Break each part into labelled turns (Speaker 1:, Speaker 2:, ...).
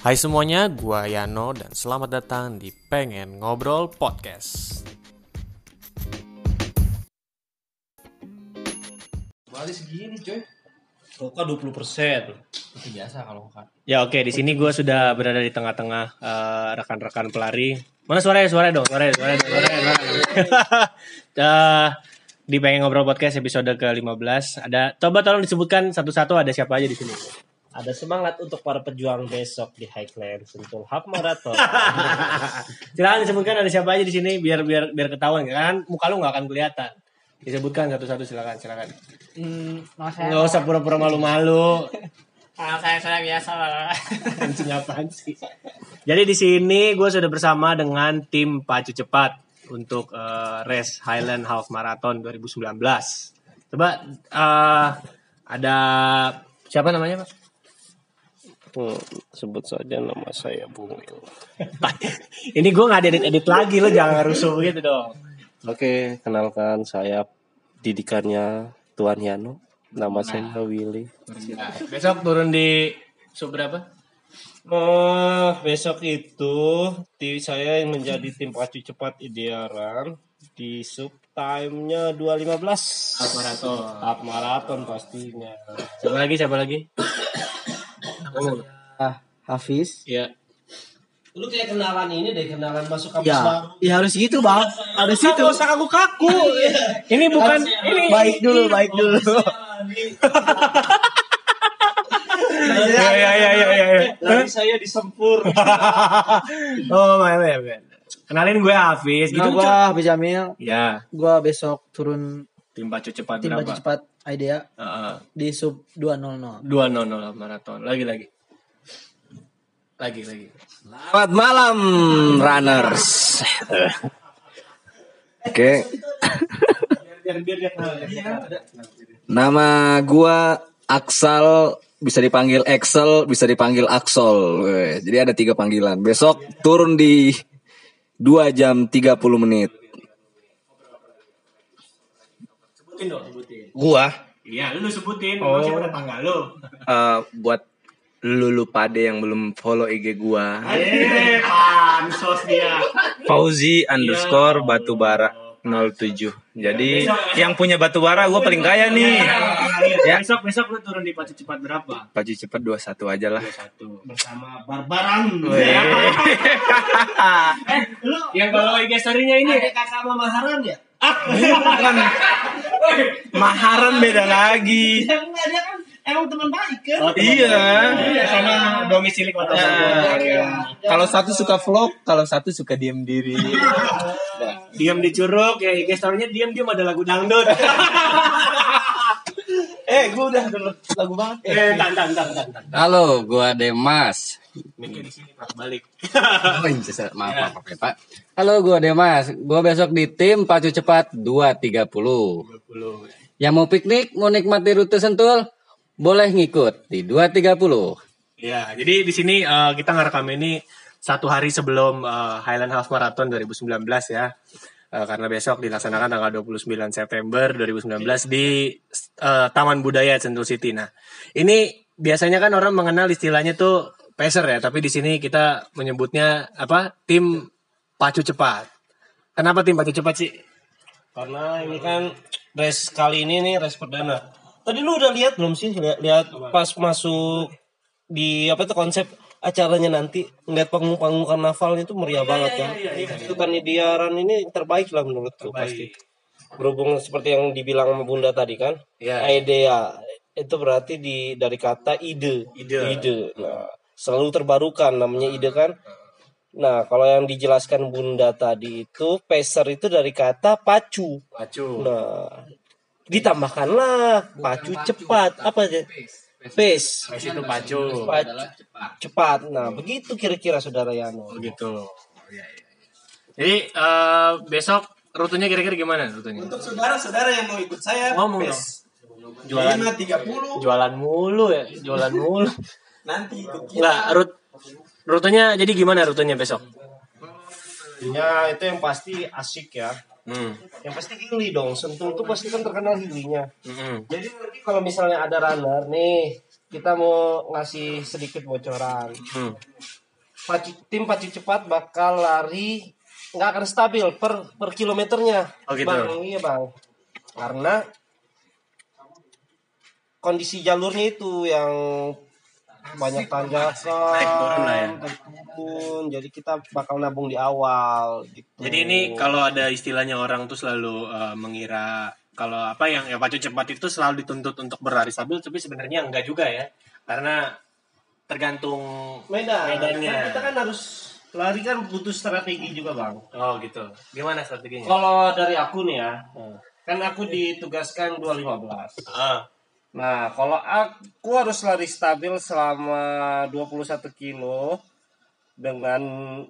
Speaker 1: Hai semuanya, gua Yano dan selamat datang di Pengen Ngobrol Podcast.
Speaker 2: Balik segini coy.
Speaker 3: Roka 20 persen.
Speaker 2: Itu biasa kalau kan.
Speaker 3: Ya oke, di sini gue sudah berada di tengah-tengah eh, rekan-rekan pelari. Mana suaranya? Suaranya dong, suaranya, suaranya, dong, suaranya. suaranya. Eh, di pengen ngobrol podcast episode ke-15 ada coba tolong disebutkan satu-satu ada siapa aja di sini.
Speaker 4: Ada semangat untuk para pejuang besok di Highland Sentul Half Marathon.
Speaker 3: Silakan disebutkan ada siapa aja di sini biar biar biar ketahuan kan muka lu nggak akan kelihatan. Disebutkan satu-satu silakan silakan.
Speaker 5: Hmm, saya,
Speaker 3: Nggak usah pura-pura malu-malu.
Speaker 5: nama saya saya biasa lah.
Speaker 3: Anjing apaan sih? Jadi di sini gue sudah bersama dengan tim Pacu Cepat untuk eh, race Highland Half Marathon 2019. Coba eh, ada siapa namanya mas?
Speaker 4: Hmm, sebut saja nama saya Bung Il.
Speaker 3: Ini gue nggak ada edit-edit lagi lo jangan rusuh gitu dong.
Speaker 4: Oke, kenalkan saya didikannya Tuan Yano. Nama saya Willy.
Speaker 3: Besok turun di sub berapa?
Speaker 4: Oh, besok itu tim saya yang menjadi tim pacu cepat idearan di sub time-nya 2.15.
Speaker 3: Half Marathon.
Speaker 4: Half marathon pastinya.
Speaker 3: Siapa lagi? Siapa lagi?
Speaker 5: Ah, Hafiz.
Speaker 3: Ya.
Speaker 4: Lu kayak kenalan ini deh, kenalan masuk kampus
Speaker 5: Ya,
Speaker 4: baru.
Speaker 5: ya harus gitu bang. Harus itu.
Speaker 3: usah kaku-kaku. Ini bukan ini.
Speaker 5: Baik dulu, baik dulu.
Speaker 3: Ya ya ya ya ya. ya.
Speaker 4: Lagi saya disempur.
Speaker 3: oh, main main. main. Kenalin gue Hafiz gitu.
Speaker 5: Gua Hafiz Jamil.
Speaker 3: Ya,
Speaker 5: Gua besok turun
Speaker 3: tim pacu cepat
Speaker 5: tim
Speaker 3: berapa?
Speaker 5: baju cepat idea
Speaker 3: Heeh.
Speaker 5: di sub 200.
Speaker 3: Dua nol nol maraton. Lagi lagi. Lagi lagi.
Speaker 2: Selamat malam runners. Oke,
Speaker 3: Biar biar dia kenal.
Speaker 2: nama gua Aksal bisa dipanggil Excel, bisa dipanggil Aksol. Weh, Jadi ada tiga panggilan. Besok turun di 2 jam 30 menit.
Speaker 3: Sebutin dong.
Speaker 6: Gua
Speaker 3: Iya, lu sebutin. Oh. Siapa tetangga lu?
Speaker 6: eh, buat lulu pade yang belum follow IG gua
Speaker 3: Eh, pansos dia.
Speaker 6: Fauzi underscore batubara 07 jadi yang punya batubara gua paling kaya nih
Speaker 3: Ya. Besok besok lu turun di pacu cepat berapa?
Speaker 6: baju cepet 21 aja lah
Speaker 3: Satu.
Speaker 4: Bersama Barbaran.
Speaker 3: Eh, lu yang kalau IG story-nya ini
Speaker 4: Ada kakak Mama Haran ya?
Speaker 6: Maharan beda lagi
Speaker 4: Ya enggak, dia kan emang teman baik kan?
Speaker 6: iya
Speaker 3: Iya, sama domisili kota Bogor.
Speaker 6: kalau satu suka vlog kalau satu suka diem diri
Speaker 3: Diam di curug ya IG story-nya diam-diam ada lagu dangdut.
Speaker 4: Eh, gua udah denger lagu banget.
Speaker 3: eh, tan tan tan tan. tan.
Speaker 2: Halo, gua Demas.
Speaker 3: Mikir di sini Pak balik.
Speaker 2: Oh, iya, maaf, maaf, maaf, Pak. Halo, gua Demas. Gua besok di tim Pacu Cepat 230.
Speaker 3: 20.
Speaker 2: Yang mau piknik, mau nikmati rute Sentul, boleh ngikut di 230.
Speaker 3: Ya, jadi di sini eh, kita ngerekam ini satu hari sebelum eh, Highland Half Marathon 2019 ya. Eh, karena besok dilaksanakan tanggal 29 September 2019 di eh, Taman Budaya Sentul City. Nah, ini biasanya kan orang mengenal istilahnya tuh pacer ya, tapi di sini kita menyebutnya apa? Tim pacu cepat. Kenapa tim pacu cepat sih?
Speaker 4: Karena ini kan race kali ini nih race perdana. Tadi lu udah lihat belum sih? Lihat, lihat pas masuk di apa tuh konsep acaranya nanti ngeliat panggung-panggung karnavalnya itu meriah banget kan. Itu kan idearan ini terbaik lah menurutku pasti. Berhubung seperti yang dibilang sama Bunda tadi kan.
Speaker 3: Ya.
Speaker 4: Idea itu berarti di dari kata ide.
Speaker 3: Ide.
Speaker 4: Nah, selalu terbarukan namanya ide kan. Nah, kalau yang dijelaskan Bunda tadi itu pacer itu dari kata pacu.
Speaker 3: Pacu.
Speaker 4: Nah, ditambahkanlah pacu cepat apa aja? Pace.
Speaker 3: Pace itu pacu.
Speaker 4: Pacu cepat. Nah, begitu kira-kira Saudara Yano.
Speaker 3: Begitu. Iya, iya. Jadi eh, besok rutenya kira-kira gimana rutenya?
Speaker 7: Untuk saudara-saudara yang mau ikut saya,
Speaker 3: Ngomong
Speaker 7: bes.
Speaker 3: Jualan
Speaker 7: 5.30
Speaker 3: jualan mulu ya, jualan mulu.
Speaker 7: nanti ikut kita.
Speaker 3: Enggak, rut rutenya jadi gimana rutenya besok?
Speaker 4: Ya, itu yang pasti asik ya.
Speaker 3: Hmm.
Speaker 4: Yang pasti hilly dong. Sentul tuh pasti kan terkenal hillynya.
Speaker 3: Mm-mm.
Speaker 4: Jadi nanti kalau misalnya ada runner nih kita mau ngasih sedikit bocoran.
Speaker 3: Hmm.
Speaker 4: Pacu, tim pacu cepat bakal lari nggak akan stabil per per kilometernya.
Speaker 3: Oh, gitu.
Speaker 4: Bang, iya bang. Karena kondisi jalurnya itu yang banyak tanjakan,
Speaker 3: lah ya.
Speaker 4: jadi kita bakal nabung di awal. Gitu.
Speaker 3: Jadi ini kalau ada istilahnya orang tuh selalu eh, mengira kalau apa yang yang pacu cepat itu selalu dituntut untuk berlari stabil, tapi sebenarnya enggak juga ya, karena tergantung
Speaker 4: Medan.
Speaker 3: Medannya.
Speaker 4: Kan kita kan harus lari kan butuh strategi juga bang.
Speaker 3: Oh gitu. Gimana strateginya?
Speaker 4: Kalau dari aku nih ya, kan aku ditugaskan 215.
Speaker 3: Ah,
Speaker 4: Nah, kalau aku harus lari stabil selama 21 kilo dengan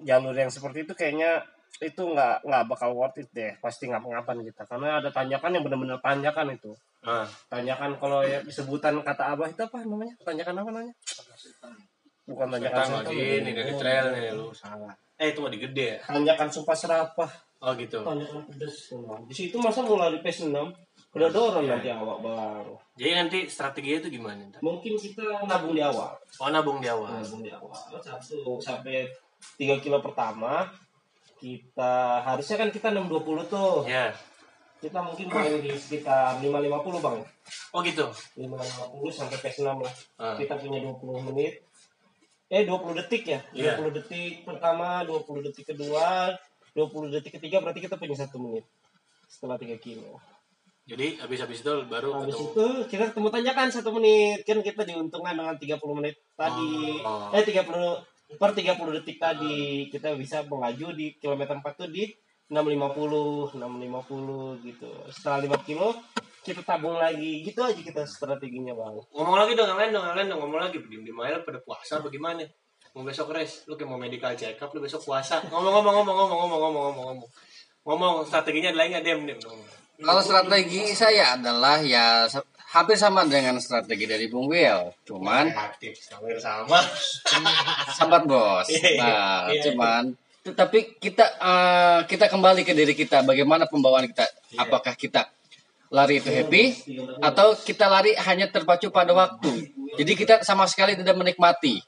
Speaker 4: jalur yang seperti itu kayaknya itu nggak nggak bakal worth it deh pasti ngapa-ngapan kita karena ada tanjakan yang benar-benar tanjakan itu
Speaker 3: ah.
Speaker 4: tanjakan kalau ya disebutan kata abah itu apa namanya tanjakan apa namanya bukan tanjakan
Speaker 3: Setan lagi ini dari trail nih lu salah. Eh itu mah di gede ya.
Speaker 4: tanjakan sumpah serapah
Speaker 3: Oh gitu.
Speaker 4: tanjakan pedes di situ masa mau lari pace 6 udah dorong nanti awak bang
Speaker 3: Jadi nanti strateginya itu gimana?
Speaker 4: mungkin kita nabung di awal
Speaker 3: Oh nabung di awal.
Speaker 4: nabung di awal satu sampai 3 kilo pertama kita harusnya kan kita 620 tuh
Speaker 3: Ya.
Speaker 4: kita mungkin main di sekitar 550 bang
Speaker 3: Oh gitu.
Speaker 4: 550 sampai pace 6 lah
Speaker 3: Ah.
Speaker 4: kita punya 20 menit eh 20 detik ya
Speaker 3: Iya.
Speaker 4: 20 detik pertama 20 detik kedua 20 detik ketiga berarti kita punya satu menit setelah 3 kilo
Speaker 3: Jadi habis-habis itu baru
Speaker 4: Habis
Speaker 3: ketemu.
Speaker 4: itu kita ketemu tanjakan satu menit kan kita diuntungkan dengan 30 menit tadi
Speaker 3: Oh.
Speaker 4: eh 30 per 30 detik tadi kita bisa melaju di kilometer 4 tuh di 650 650 gitu setelah 5 kilo kita tabung lagi gitu aja kita strateginya bang
Speaker 3: Ngomong lagi dong, yang lain dong, yang lain dong, ngomong lagi. Diem di aja pada puasa bagaimana? Mau besok res, lu kayak mau medical check up, lu besok puasa. Ngomong ngomong ngomong ngomong ngomong ngomong ngomong ngomong. Ngomong strateginya nggak dem dem. ngomong.
Speaker 8: Kalau strategi saya adalah ya hampir sama dengan strategi dari Bung Will, cuman
Speaker 3: Aktif, hampir sama.
Speaker 8: sambat bos. Nah, cuman tetapi kita eh, kita kembali ke diri kita, bagaimana pembawaan kita? Apakah kita lari itu happy atau kita lari hanya terpacu pada waktu? Jadi kita sama sekali tidak menikmati.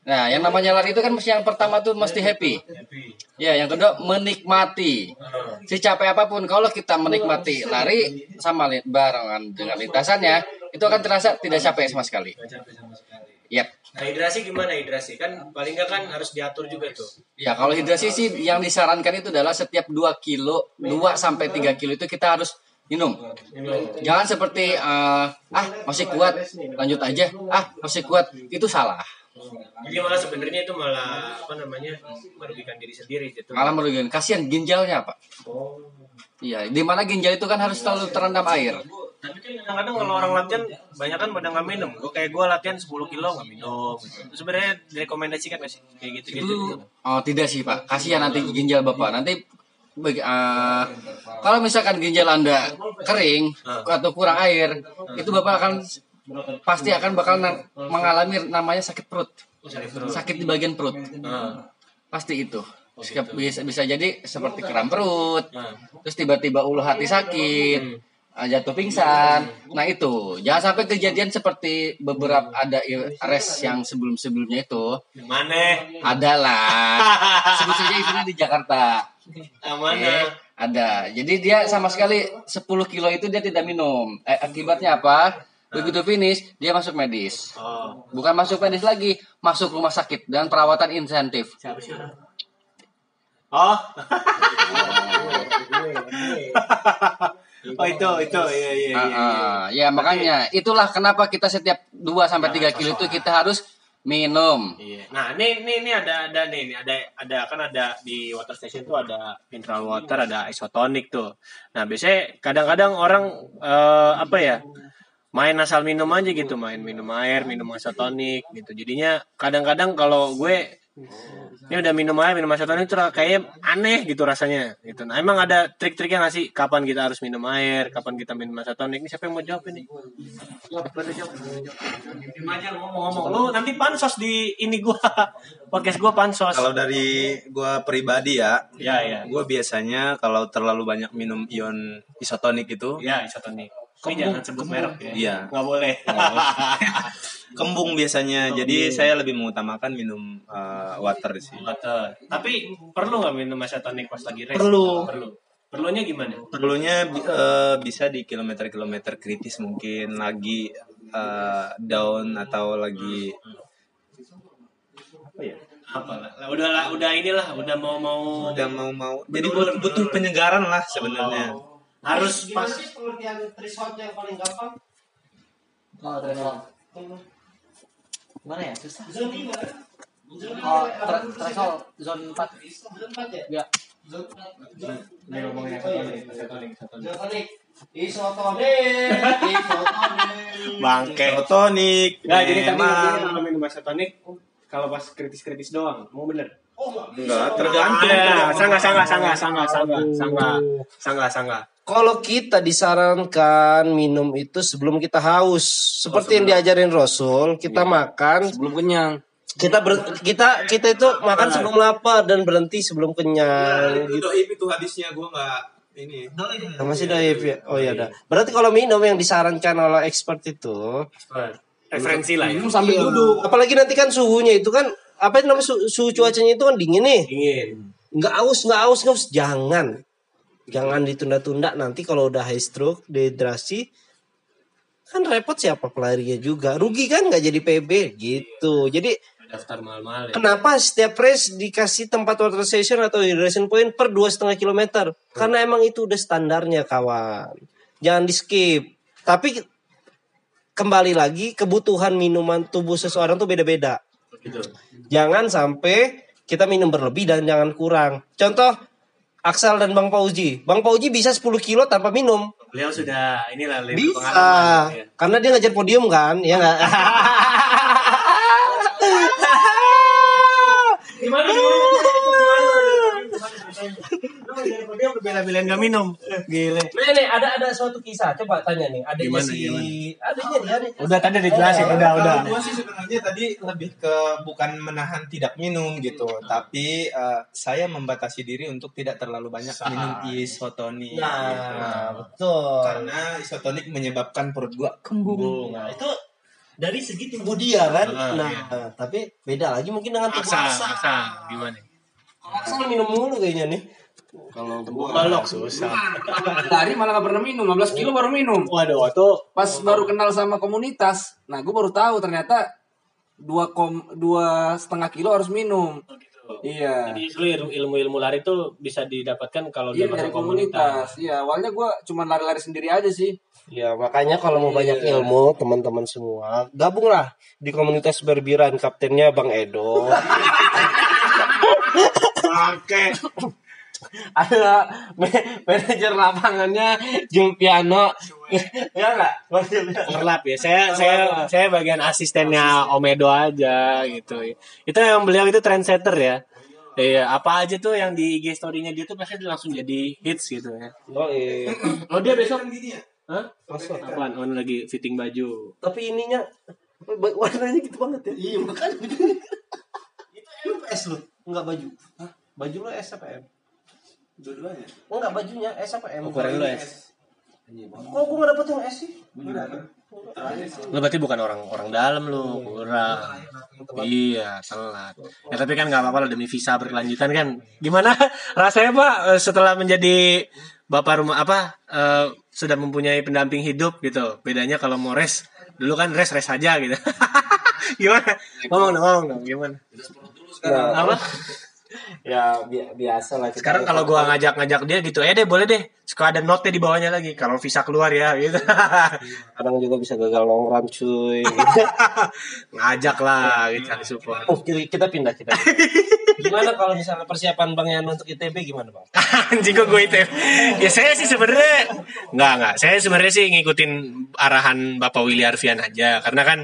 Speaker 8: Nah, yang namanya lari itu kan mesti yang pertama tuh mesti happy. Ya, yang kedua menikmati. Secapek apa pun kalau kita menikmati lari sama barengan dengan lintasannya, itu akan terasa tidak capek sama sekali. Yap.
Speaker 3: Nah, hidrasi gimana hidrasi? Kan paling nggak kan harus diatur juga tuh.
Speaker 8: Ya, kalau hidrasi sih yang disarankan itu adalah setiap 2 kilo, 2 sampai 3 kilo itu kita harus minum. Jangan seperti eh, ah masih kuat, lanjut aja. Ah, masih kuat. Itu salah.
Speaker 3: Jadi malah sebenarnya itu malah apa namanya merugikan diri sendiri gitu.
Speaker 8: Malah merugikan. Kasihan ginjalnya, Pak. Iya, di mana ginjal itu kan harus selalu terendam air.
Speaker 3: Tapi kan kadang-kadang kalau orang latihan banyak kan pada nggak minum. Gue kayak gue latihan 10 kilo nggak minum. Sebenarnya direkomendasikan nggak sih kayak gitu gitu.
Speaker 8: Itu oh tidak sih Pak, kasihan nanti ginjal Bapak. Nanti bagi- eh, kalau misalkan ginjal Anda kering atau kurang air, itu Bapak akan pasti akan bakal na- mengalami namanya sakit perut. Sakit di bagian perut. Pasti itu. Bisa bisa jadi seperti kram perut, terus tiba-tiba ulu hati sakit, eh, jatuh pingsan. Nah itu jangan sampai kejadian seperti beberapa ada res yang sebelum-sebelumnya itu
Speaker 3: Mana?
Speaker 8: adalah sebut saja itunya di Jakarta.
Speaker 3: Mana?
Speaker 8: Ada. Jadi dia sama sekali 10 kilo itu dia tidak minum. Eh, akibatnya apa? Begitu finish dia masuk medis.
Speaker 3: Oh.
Speaker 8: Bukan masuk medis lagi, masuk rumah sakit dan perawatan insentif.
Speaker 3: Oh. oh itu itu iya iya
Speaker 8: Ah,
Speaker 3: iya.
Speaker 8: ah. ya makanya itulah kenapa kita setiap 2 sampai 3 kilo itu kita harus minum.
Speaker 3: Iya. Nah, ini ini ini ada ada nih, ada ada kan ada di water station tuh ada mineral water, ada isotonic tuh. Nah, biasanya kadang-kadang orang eh, apa ya? Main asal minum aja gitu, main minum air, minum isotonik gitu. Jadinya kadang-kadang kalau gue ini udah minum air, minum isotonik tuh kayaknya aneh gitu rasanya gitu. Nah, emang ada trik-triknya nggak sih kapan kita harus minum air, kapan kita minum isotonik? Ini siapa yang mau jawab ini? Jawab, jawab, ngomong-ngomong. Lu nanti pansos di ini gua. Podcast gua pansos.
Speaker 9: Kalau dari gua pribadi ya,
Speaker 3: Ya, ya.
Speaker 9: gua biasanya kalau terlalu banyak minum ion isotonik itu,
Speaker 3: Ya, isotonik. Ini jangan sebut merek ya.
Speaker 9: Iya.
Speaker 3: Nggak boleh.
Speaker 9: kembung biasanya. Jadi saya lebih mengutamakan minum eh, water sih.
Speaker 3: Water. Tapi perlu nggak minum isotonic pas lagi race?
Speaker 4: Perlu.
Speaker 3: Perlu. Perlunya gimana?
Speaker 9: Perlunya eh, bisa di kilometer-kilometer kritis mungkin lagi eh, down atau lagi apa ya?
Speaker 3: Apa lah? Udah lah, udah inilah, udah mau mau
Speaker 9: Udah mau mau. Jadi butuh, butuh penyegaran lah sebenarnya
Speaker 3: harus gimana pas.
Speaker 4: sih pengertian threshold yang paling gampang?
Speaker 5: Kalau oh, threshold. Hmm. Gimana ya? Susah. Zone 5? Kan? Oh, threshold zone empat
Speaker 4: Zone empat ya?
Speaker 5: ya
Speaker 3: Bangke
Speaker 9: otonik.
Speaker 3: Nah, ya, jadi tadi kalau minum isotonik kalau pas kritis-kritis doang, mau bener.
Speaker 9: Oh, enggak, tergantung.
Speaker 3: Sangga, sangga, sangga, sangga, sangga, sangga, oh. sangga, sanggah.
Speaker 4: Kalau kita disarankan minum itu sebelum kita haus, seperti yang diajarin Rasul, kita makan,
Speaker 2: Belum kenyang.
Speaker 4: kita ber- kita kita itu makan sebelum lapar dan berhenti sebelum kenyang.
Speaker 9: Itu doib itu hadisnya gue nggak ini.
Speaker 4: Nah, masih daif ya? Oh iya dah. Berarti kalau minum yang disarankan oleh expert itu,
Speaker 3: Referensi lah ya.
Speaker 2: sambil duduk.
Speaker 4: apalagi nanti kan suhunya itu kan apa itu namanya su- suhu cuacanya itu kan dingin nih.
Speaker 3: Dingin.
Speaker 4: Nggak aus, nggak aus, nggak aus. Jangan. Jangan ditunda-tunda nanti kalau udah high stroke, dehidrasi, kan repot siapa pelarinya juga. Rugi kan nggak jadi PB gitu. Jadi
Speaker 3: Daftar mahal-mahal ya.
Speaker 4: kenapa setiap race dikasih tempat water station atau hydration point per dua setengah kilometer? Karena emang itu udah standarnya kawan. Jangan di skip. Tapi kembali lagi kebutuhan minuman tubuh seseorang tuh beda-beda.
Speaker 3: Gitu.
Speaker 4: Jangan sampai kita minum berlebih dan jangan kurang. Contoh Aksal dan Bang Pauji. Bang Pauji bisa 10 kilo tanpa minum.
Speaker 3: Beliau sudah inilah lebih
Speaker 4: Bisa.
Speaker 3: pengalaman, ya.
Speaker 4: Karena dia ngajar podium kan, ya enggak?
Speaker 3: Gimana Dia bela-belain gak minum. Gile.
Speaker 4: Nih, nih, ada ada suatu kisah. Coba tanya nih. Adanya
Speaker 3: Gimana,
Speaker 4: si
Speaker 3: gimana?
Speaker 4: adanya nih, adanya.
Speaker 3: Udah tadi dijelasin, udah, udah.
Speaker 9: Kalau gue sih sebenarnya tadi lebih ke bukan menahan tidak minum gitu, tapi eh, saya membatasi diri untuk tidak terlalu banyak minum isotonik. gitu.
Speaker 4: Nah, betul.
Speaker 9: Karena isotonik menyebabkan perut gua kembung.
Speaker 4: Nah, itu dari segi tubuh dia kan.
Speaker 3: Ah,
Speaker 4: nah,
Speaker 3: iya.
Speaker 4: tapi beda lagi mungkin dengan tubuh
Speaker 3: Aksa.
Speaker 4: aksa.
Speaker 3: Gimana?
Speaker 4: Kalau Aksa minum mulu kayaknya nih.
Speaker 2: Kalau
Speaker 3: Balok susah.
Speaker 2: Dari malah gak pernah minum, 15 kilo baru minum.
Speaker 3: Waduh, itu
Speaker 2: Pas baru kenal sama komunitas, nah gue baru tahu ternyata dua kom dua setengah kilo harus minum. Iya.
Speaker 3: Jadi ilmu- ilmu-ilmu lari itu bisa didapatkan kalau
Speaker 2: Iya dari
Speaker 3: masuk komunitas.
Speaker 2: komunitas. Iya, awalnya gue cuma lari-lari sendiri aja sih.
Speaker 4: Ya, makanya kalau mau banyak ilmu, teman-teman semua, gabunglah di komunitas berbiran kaptennya Bang Edo.
Speaker 3: Oke.
Speaker 4: Ada ma- manajer lapangannya Julpiano. ya enggak?
Speaker 3: Overlap ya. Saya saya saya bagian asistennya Omedo aja gitu. Itu yang beliau itu trendsetter ya. Iya, apa aja tuh yang di IG story-nya dia tuh pasti langsung jadi hits gitu ya.
Speaker 4: Oh, iya.
Speaker 3: Oh dia besok Hah? Apaan? Oh lagi fitting baju.
Speaker 4: Tapi ininya warnanya gitu banget ya. Iya, makanya. itu S lu, enggak baju. Hah? Baju lu S apa M?
Speaker 9: Dua-duanya.
Speaker 4: Enggak bajunya S apa M?
Speaker 3: Ukuran lu S.
Speaker 4: Kok gua enggak dapet yang S sih?
Speaker 3: Lu berarti bukan orang orang dalam lu, kurang. Iya, telat. Ya tapi kan nggak apa-apa lah demi visa berkelanjutan kan. Gimana rasanya Pak eh, setelah menjadi bapak rumah apa eh, sudah mempunyai pendamping hidup gitu. Bedanya kalau mau res, dulu kan res res aja gitu. gimana? Ngomong dong, ngomong dong, gimana? Apa?
Speaker 4: Ya bi- biasa lah.
Speaker 3: Sekarang kalau gua ngajak-ngajak dia gitu, eh deh boleh deh. Suka ada note di bawahnya lagi kalau visa keluar ya gitu.
Speaker 4: kadang juga bisa gagal long run cuy.
Speaker 3: ngajak lah gitu cari support.
Speaker 4: oh, kita, kita pindah kita. Gimana kalau misalnya persiapan Bang Yan untuk ITB gimana Bang?
Speaker 3: Anjing kok gue itu. Ya saya sih sebenarnya nggak nggak. Saya sebenarnya sih ngikutin arahan Bapak Willy Arfian aja karena kan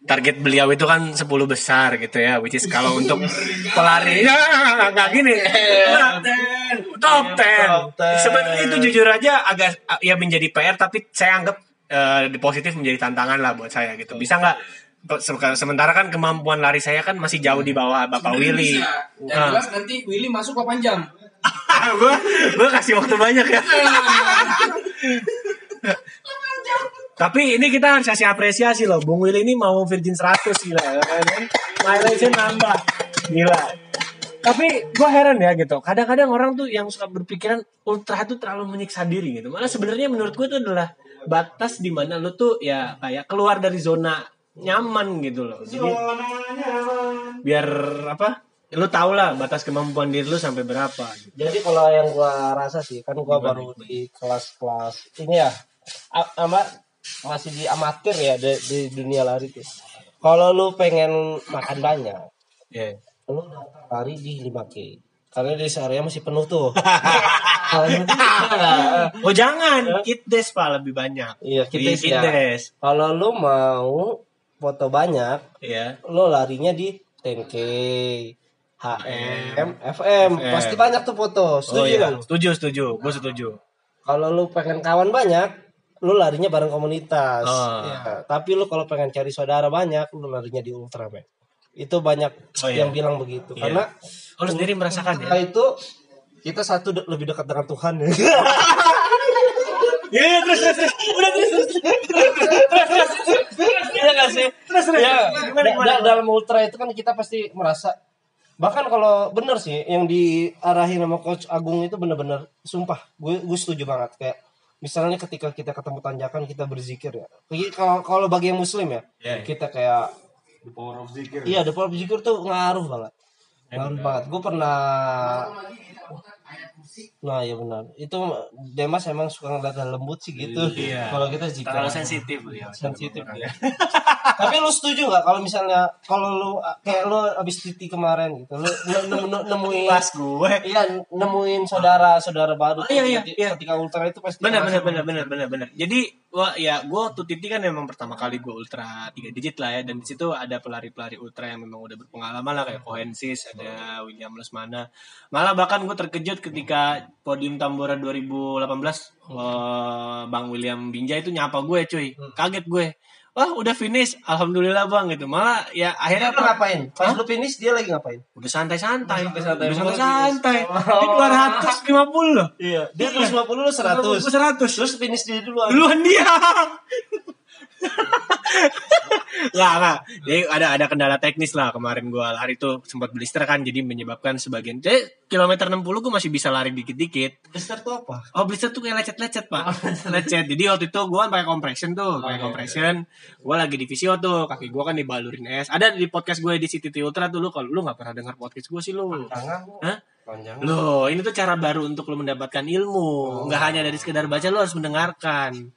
Speaker 3: target beliau itu kan 10 besar gitu ya which is kalau untuk pelari ya nggak gini. Top 10 sebenarnya itu jujur aja agak ya menjadi PR tapi saya anggap eh, positif menjadi tantangan lah buat saya gitu. Bisa nggak? Se- sementara kan kemampuan lari saya kan masih jauh di bawah Bapak Willy.
Speaker 2: Yang
Speaker 3: Nah.
Speaker 2: jelas nanti Willy masuk 8 jam.
Speaker 3: gue gue kasih waktu banyak ya Tapi ini kita harus kasih apresiasi loh. Bung Will ini mau Virgin 100 gila. kan? Mileage-nya nambah. Gila. Tapi gue heran ya gitu. Kadang-kadang orang tuh yang suka berpikiran ultra itu terlalu menyiksa diri gitu. Malah sebenarnya menurut gue itu adalah batas di mana lu tuh ya kayak keluar dari zona nyaman gitu loh. Jadi biar apa? Lu tau lah batas kemampuan diri lu sampai berapa. gitu.
Speaker 4: Jadi kalau yang gua rasa sih kan gua baru di kelas-kelas ini ya a- ama masih di amatir ya di, di dunia lari tuh. Kalau lu pengen makan banyak,
Speaker 3: Iya.
Speaker 4: lu lari di 5K. Karena di area masih penuh tuh.
Speaker 3: Oh jangan, kit des pak lebih banyak.
Speaker 4: Iya, kit des ya.
Speaker 3: des.
Speaker 4: kalau lu mau foto banyak,
Speaker 3: Iya.
Speaker 4: lu larinya di 10K, HM, FM. Pasti banyak tuh foto. Setuju
Speaker 3: oh, iya.
Speaker 4: kan?
Speaker 3: Setuju, setuju. Gue setuju.
Speaker 4: Kalau lu pengen kawan banyak, lu larinya bareng komunitas.
Speaker 3: Oh.
Speaker 4: Ya, tapi lu kalau pengen cari saudara banyak, lu larinya di Ultraman. Itu banyak
Speaker 3: Oh, iya.
Speaker 4: yang bilang begitu.
Speaker 3: Iya.
Speaker 4: Karena
Speaker 3: Oh, lu sendiri merasakan ya?
Speaker 4: Itu kita satu de- lebih dekat dengan Tuhan ya.
Speaker 3: Iya, iya, terus, terus, terus. Udah, terus, terus.
Speaker 4: Iya gak sih?
Speaker 3: Terus, terus.
Speaker 4: Ya,
Speaker 3: Gimana, gimana?
Speaker 4: da- dalam ultra itu kan kita pasti merasa bahkan kalau bener sih yang diarahin sama coach Agung itu bener-bener sumpah gue gue setuju banget kayak misalnya ketika kita ketemu tanjakan kita berzikir ya. Jadi kalau kalau bagi yang muslim ya
Speaker 3: Iya, iya.
Speaker 4: kita kayak iya the power of zikir tuh ngaruh banget. Ngaruh banget. Gue pernah nah ya benar itu Demas emang suka ngeliat hal lembut sih gitu
Speaker 3: Iya.
Speaker 4: kalau kita zikir
Speaker 3: Terlalu sensitif ya.
Speaker 4: sensitif ya. Tapi lu setuju nggak kalau misalnya kalau lu kayak lu abis titi kemarin gitu, lu ne- ne- ne- nemuin
Speaker 3: Pas gue.
Speaker 4: iya nemuin saudara saudara baru
Speaker 3: iya, iya,
Speaker 4: ketika,
Speaker 3: iya.
Speaker 4: ketika ultra itu pasti
Speaker 3: Benar, benar, benar, benar, benar, benar. Jadi, wah ya, gue waktu Titi kan memang pertama kali gue ultra tiga digit lah ya, dan di situ ada pelari-pelari ultra yang memang udah berpengalaman lah kayak Kohensis, ada William Lesmana. Malah bahkan gue terkejut ketika podium Tambora 2018 eh, Bang William Binjai itu nyapa gue cuy, kaget gue. Wah udah finish, alhamdulillah bang gitu. Malah ya akhirnya
Speaker 4: lu ngapain? Pas lu finish dia lagi ngapain?
Speaker 3: udah santai-santai,
Speaker 4: Udah santai-santai.
Speaker 3: udah santai-santai. Ini 250 loh.
Speaker 4: Iya, dia 250 lu 100.
Speaker 3: Gue 100.
Speaker 4: Terus finish dia duluan.
Speaker 3: duluan dia nggak nggak jadi ada ada kendala teknis lah kemarin gua lari tuh sempat blister kan jadi menyebabkan sebagian jadi kilometer 60 gua masih bisa lari dikit-dikit
Speaker 4: Blister tuh apa?
Speaker 3: Oh blister tuh kayak lecet-lecet pak Lecet Jadi waktu itu gue pakai compression tuh pakai compression Gue lagi di visio tuh Kaki gue kan dibalurin es Ada di podcast gue di City Ultra tuh lu Kalau lu gak pernah dengar podcast gue sih lu
Speaker 4: Tangan.
Speaker 3: Hah?
Speaker 4: Panjang.
Speaker 3: Loh, ini tuh cara baru untuk lo mendapatkan ilmu. Nggak hanya dari sekedar baca, lo harus mendengarkan.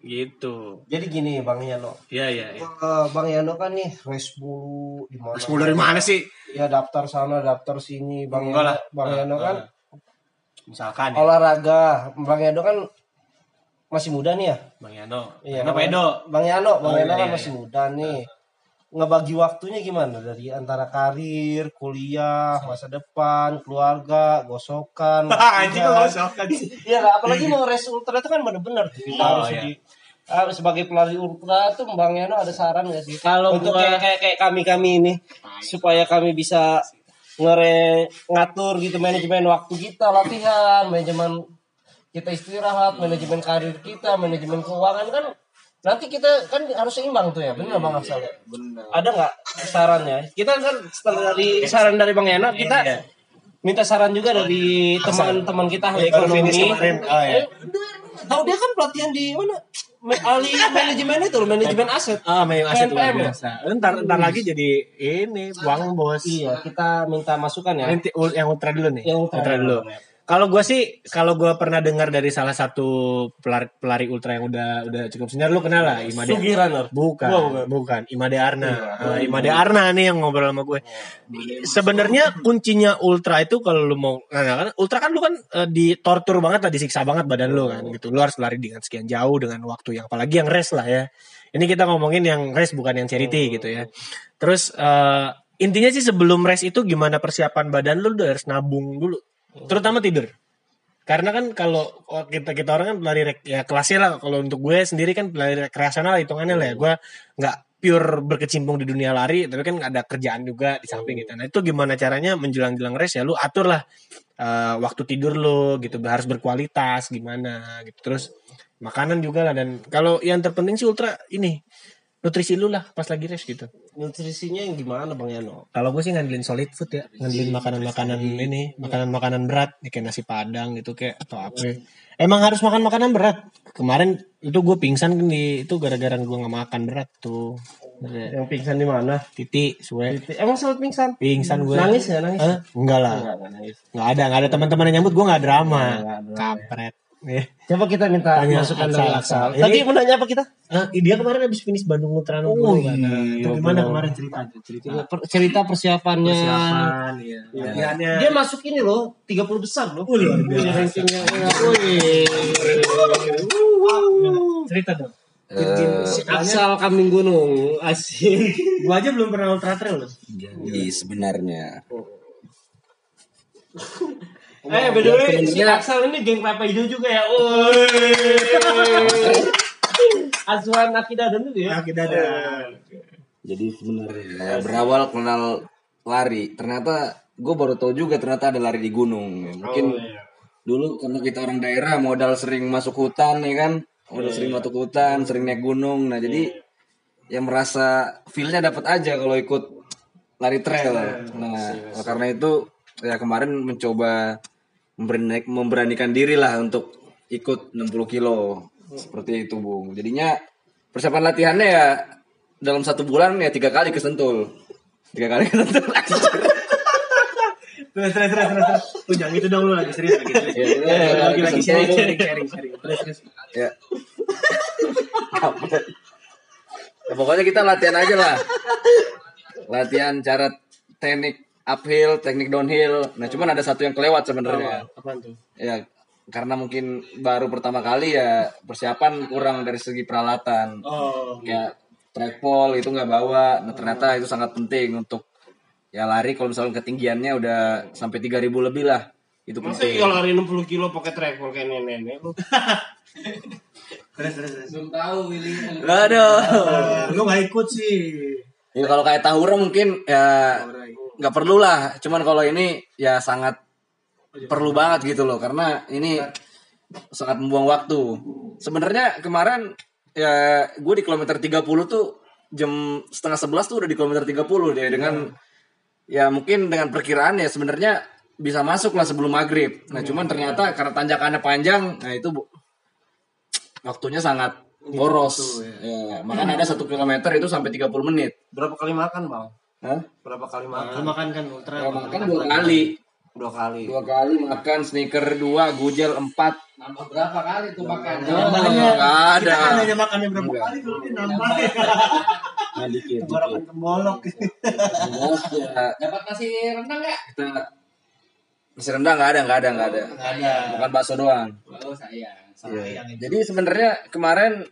Speaker 3: Gitu.
Speaker 4: Jadi gini Bang Yano.
Speaker 3: Iya, iya, iya.
Speaker 4: Eh, Bang Yano kan nih race dulu di mana?
Speaker 3: Terus dari mana sih?
Speaker 4: Ya daftar sana, daftar sini. Bang
Speaker 3: Enggak
Speaker 4: Yano,
Speaker 3: lah.
Speaker 4: Bang Yano kan
Speaker 3: Misalkan ya,
Speaker 4: olahraga. Bang Yano kan masih muda nih ya.
Speaker 3: Bang Yano.
Speaker 4: Iya,
Speaker 3: Kenapa
Speaker 4: Bang-
Speaker 3: Edo?
Speaker 4: Bang Yano, Bang
Speaker 3: Oh,
Speaker 4: Yano
Speaker 3: iya,
Speaker 4: kan
Speaker 3: iya.
Speaker 4: masih muda nih. Ngebagi waktunya gimana dari antara karir, kuliah, masa depan, keluarga, gosokan.
Speaker 3: Anjing gosokan sih.
Speaker 4: Iya, lah, apalagi mau race ultra itu kan bener-bener tuh. Kita
Speaker 3: Oh,
Speaker 4: harus
Speaker 3: iya.
Speaker 4: di ah, sebagai pelari ultra tuh Bang Yano ada saran gak sih?
Speaker 3: Kalau
Speaker 4: untuk
Speaker 3: gua-
Speaker 4: kayak kayak kayak kami kami ini supaya kami bisa ngere ngatur gitu manajemen waktu kita latihan, manajemen kita istirahat, manajemen karir kita, manajemen keuangan kan nanti kita kan harus seimbang tuh ya, benar Bang Afsal? ya? Ada nggak sarannya? Kita kan setelah dari saran dari Bang Yana kita
Speaker 3: Iya.
Speaker 4: minta saran juga dari teman-teman kita ahli ekonomi.
Speaker 3: Oh, iya.
Speaker 4: Eh, Tahu dia kan pelatihan di mana? Ahli manajemen itu loh, manajemen aset.
Speaker 3: Ah, main aset luar
Speaker 4: ya?
Speaker 3: biasa. Ntar, ntar lagi jadi ini, uang bos.
Speaker 4: Iya, kita minta masukan ya.
Speaker 3: Nanti yang ultra dulu nih.
Speaker 4: Yang ultra
Speaker 3: dulu.
Speaker 4: dulu.
Speaker 3: Kalau gue sih, kalau gue pernah dengar dari salah satu pelari, pelari ultra yang udah udah cukup senior, lu kenal lah Imade.
Speaker 4: Sugiraner.
Speaker 3: Bukan,
Speaker 4: Gua bukan.
Speaker 3: bukan. Imade Arna. Eh, Imade Arna nih yang ngobrol sama gue. Sebenarnya kuncinya ultra itu kalau lu mau, nah, kan ultra kan lu kan eh, ditortur banget lah, disiksa banget badan lu kan gitu. Lu harus lari dengan sekian jauh dengan waktu yang apalagi yang race lah ya. Ini kita ngomongin yang race bukan yang charity gitu ya. Terus eh, intinya sih sebelum race itu gimana persiapan badan lu, lu harus nabung dulu. Terutama tidur. Karena kan kalau kita kita orang kan pelari rek, ya kelasnya lah kalau untuk gue sendiri kan pelari rekreasional hitungannya lah ya. Gue nggak pure berkecimpung di dunia lari, tapi kan ada kerjaan juga di samping gitu. Nah itu gimana caranya menjelang-jelang race ya lu atur lah eh, waktu tidur lu gitu harus berkualitas gimana gitu. Terus makanan juga lah dan kalau yang terpenting sih ultra ini nutrisi lu lah pas lagi race gitu
Speaker 4: Nutrisinya yang gimana Bang Yano?
Speaker 3: kalau gue sih ngandelin solid food ya ngandelin makanan-makanan ini makanan-makanan berat ya, kayak nasi padang gitu kayak atau apa emang harus makan makanan berat kemarin itu gue pingsan kan di itu gara-gara gue nggak makan berat tuh
Speaker 4: Yang pingsan di mana?
Speaker 3: titi suwe
Speaker 4: Emang sempat pingsan?
Speaker 3: pingsan gue
Speaker 4: Nangis ya nangis?
Speaker 3: Hah? enggak lah
Speaker 4: Enggak, enggak nangis.
Speaker 3: nggak ada nggak ada teman-teman yang nyambut gue nggak drama
Speaker 4: Nggak ada.
Speaker 3: kampret Eh.
Speaker 4: Coba kita minta
Speaker 3: Tanya
Speaker 4: masukan dari
Speaker 3: Aksal.
Speaker 4: Aksal. Tadi mau nanya apa kita?
Speaker 3: Nah, dia kemarin habis finish Bandung Ultra
Speaker 4: Oh,
Speaker 3: dulu kan. Nah,
Speaker 4: iya,
Speaker 3: itu gimana
Speaker 4: bener.
Speaker 3: kemarin cerita cerita
Speaker 4: Per- cerita persiapannya.
Speaker 3: persiapan ya. Latihannya.
Speaker 4: Dia masuk ini loh, 30 besar loh.
Speaker 3: Oh, luar biasa.
Speaker 4: Di rankingnya. Wih.
Speaker 3: cerita dong.
Speaker 4: Si Aksal kambing gunung. Asik.
Speaker 3: Gua aja belum pernah ultra trail loh.
Speaker 2: Jadi sebenarnya
Speaker 4: Eh, by the way, si Aksal ini geng Papa Hijau juga ya. Asuhan Akida dan itu ya.
Speaker 3: Kita ada.
Speaker 2: jadi sebenarnya ya, berawal kenal lari. Ternyata gue baru tahu juga ternyata ada lari di gunung. Ya, mungkin dulu karena kita orang daerah modal sering masuk hutan ya kan? Modal sering masuk hutan sering naik gunung. Nah jadi yang merasa feelnya dapat aja kalau ikut lari trail. Nah karena itu ya kemarin mencoba memberani- memberanikan diri lah untuk ikut 60 kilo seperti itu bung jadinya persiapan latihannya ya dalam satu bulan ya tiga kali kesentul tiga kali kesentul
Speaker 3: Terus terus terus terus. Tuh jangan gitu dong lu lagi serius lagi serius.
Speaker 2: Ya, ya,
Speaker 3: Eh,
Speaker 2: ya,
Speaker 3: lagi lagi sharing sharing sharing sharing. Terus terus.
Speaker 2: ya. Ya, pokoknya kita latihan aja lah latihan cara teknik uphill teknik downhill nah cuman ada satu yang kelewat sebenarnya
Speaker 3: Apaan tuh?
Speaker 2: ya karena mungkin baru pertama kali ya persiapan kurang dari segi peralatan
Speaker 3: Oh.
Speaker 2: kayak trackpole itu nggak bawa nah ternyata itu sangat penting untuk ya lari kalau misalnya ketinggiannya udah sampai 3000 lebih lah itu
Speaker 4: Masa
Speaker 2: penting
Speaker 4: iya lari 60 kilo pakai track kayak nenek-nenek lu.
Speaker 3: Terus terus terus.
Speaker 5: Belum tahu Willy.
Speaker 2: aduh
Speaker 3: Lu gak ikut sih.
Speaker 2: ya kalau kayak tahura mungkin ya nggak perlu lah. Cuman kalau ini ya sangat perlu banget gitu loh. Karena ini sangat membuang waktu. Sebenarnya kemarin ya gue di kilometer 30 tuh jam setengah sebelas tuh udah di kilometer 30 deh. Dengan ya mungkin dengan perkiraan ya sebenarnya bisa masuk lah sebelum maghrib. Nah cuman ternyata karena tanjakannya panjang nah itu bu- waktunya sangat boros. ya. Makanya ada satu kilometer itu sampai 30 menit.
Speaker 4: Berapa kali makan, Bang?
Speaker 2: Hah?
Speaker 4: Berapa kali makan?
Speaker 3: Lu makan kan ultra.
Speaker 2: Ya, makan dua kali
Speaker 4: Dua kali.
Speaker 2: dua kali makan sneaker dua gujel empat
Speaker 5: Nambah berapa kali tuh makan?
Speaker 2: nggak ada
Speaker 3: Kita kan hanya makannya berapa kali kalau dia nambah.
Speaker 2: Nah, dikit. Terus ya
Speaker 5: Dapat nasi rendang nggak?
Speaker 2: kita nasi rendang nggak ada nggak ada nggak ada
Speaker 3: Ada.
Speaker 2: makan bakso doang
Speaker 5: Oh sayang.
Speaker 2: Iya. Jadi sebenarnya kemarin